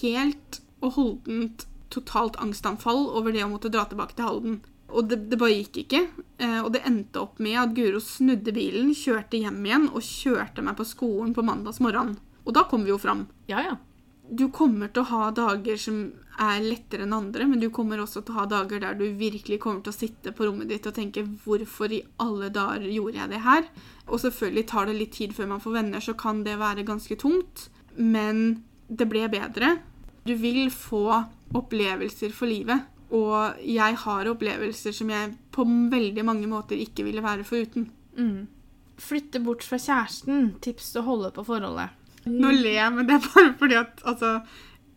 helt og holdent totalt angstanfall over det å måtte dra tilbake til Halden. Og det, det bare gikk ikke. Eh, og det endte opp med at Guro snudde bilen, kjørte hjem igjen og kjørte meg på skolen på mandags morgen. Og da kom vi jo fram. Ja, ja. Du kommer til å ha dager som er lettere enn andre, men du kommer også til å ha dager der du virkelig kommer til å sitte på rommet ditt og tenke 'hvorfor i alle dager gjorde jeg det her?' Og selvfølgelig tar det litt tid før man får venner, så kan det være ganske tungt. Men det ble bedre. Du vil få opplevelser for livet. Og jeg har opplevelser som jeg på veldig mange måter ikke ville være foruten. Mm. Flytte bort fra kjæresten. Tips til å holde på forholdet. Nå ler jeg, men det er bare fordi at altså,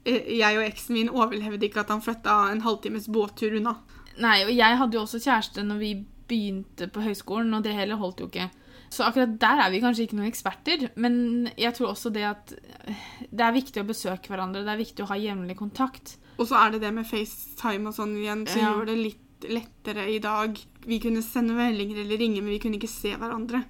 eh, jeg og eksen min overlevde ikke at han flytta en halvtimes båttur unna. Nei, og jeg hadde jo også kjæreste når vi begynte på høyskolen, og det heller holdt jo ikke. Så akkurat der er vi kanskje ikke noen eksperter, men jeg tror også det at eh, det er viktig å besøke hverandre, det er viktig å ha jevnlig kontakt. Og så er det det med FaceTime og sånn igjen, så Ja. gjør det litt lettere i dag. Vi kunne sende meldinger eller ringe, men vi kunne ikke se hverandre.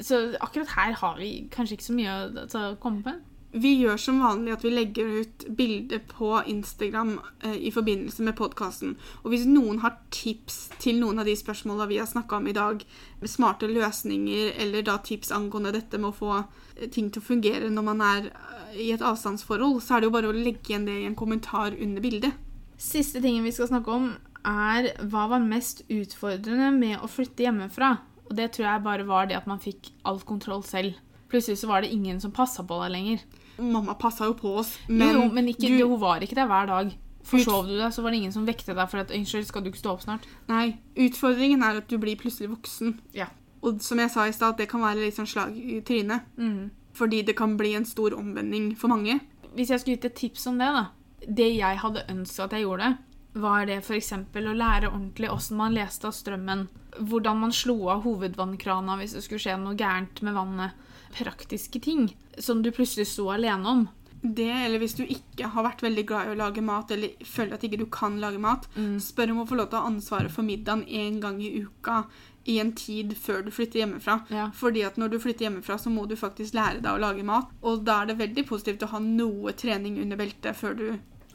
Så akkurat her har vi kanskje ikke så mye å komme på. Vi gjør som vanlig at vi legger ut bilder på Instagram eh, i forbindelse med podkasten. Og hvis noen har tips til noen av de spørsmåla vi har snakka om i dag, smarte løsninger eller da tips angående dette med å få eh, ting til å fungere når man er eh, i et avstandsforhold, så er det jo bare å legge igjen det i en kommentar under bildet. Siste tingen vi skal snakke om, er hva var mest utfordrende med å flytte hjemmefra. Og det tror jeg bare var det at man fikk all kontroll selv. plutselig så var det ingen som passa på deg lenger. Mamma passa jo på oss, Men, jo, men ikke, du- hun var ikke der hver dag. Forsov du deg, så var det ingen som vekte deg for at Unnskyld, skal du ikke stå opp snart? Nei, utfordringen er at du blir plutselig voksen. Ja. Og som jeg sa i stad, det kan være litt sånn slag i trynet. Mm. Fordi det kan bli en stor omvending for mange. Hvis jeg skulle gitt et tips om det, da Det jeg hadde ønska at jeg gjorde, var det f.eks. å lære ordentlig åssen man leste av strømmen. Hvordan man slo av hovedvannkrana hvis det skulle skje noe gærent med vannet. Praktiske ting som du plutselig sto alene om. Det, eller hvis du ikke har vært veldig glad i å lage mat, eller føler at ikke du kan lage mat, spør om å få lov til å ha ansvaret for middagen én gang i uka i en tid før du flytter hjemmefra. Ja. Fordi at når du flytter hjemmefra, så må du faktisk lære deg å lage mat. Og da er det veldig positivt å ha noe trening under beltet før du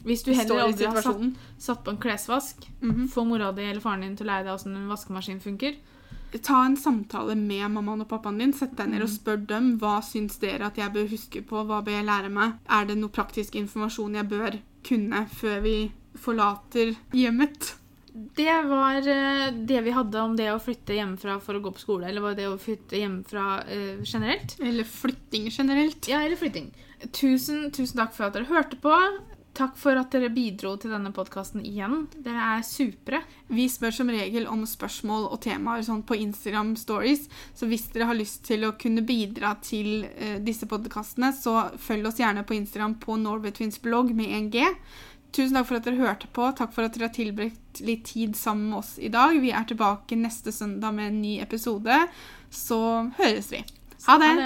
Hvis du heller aldri har satt, satt på en klesvask, Mhm. få mora di eller faren din til å lære deg åssen en vaskemaskin funker. Ta en samtale med mammaen og pappaen din. Sett deg ned og Mm. spør dem hva syns dere at jeg bør huske på. Hva bør jeg lære meg? Er det noe praktisk informasjon jeg bør kunne før vi forlater hjemmet? Det var eh, det vi hadde om det å flytte hjemmefra for å gå på skole. Eller var det å flytte hjemmefra eh, generelt? Eller flytting generelt. Ja, eller flytting. Tusen, tusen takk for at dere hørte på. Takk for at dere bidro til denne podkasten igjen. Dere er supre. Vi spør som regel om spørsmål og temaer sånn på Instagram Stories, så hvis dere har lyst til å kunne bidra til uh, disse podkastene, så følg oss gjerne på Instagram på Norway Twins blogg med 1G. Tusen takk for at dere hørte på. Takk for at dere har tilbrakt litt tid sammen med oss i dag. Vi er tilbake neste søndag med en ny episode, så høres vi. Ha det.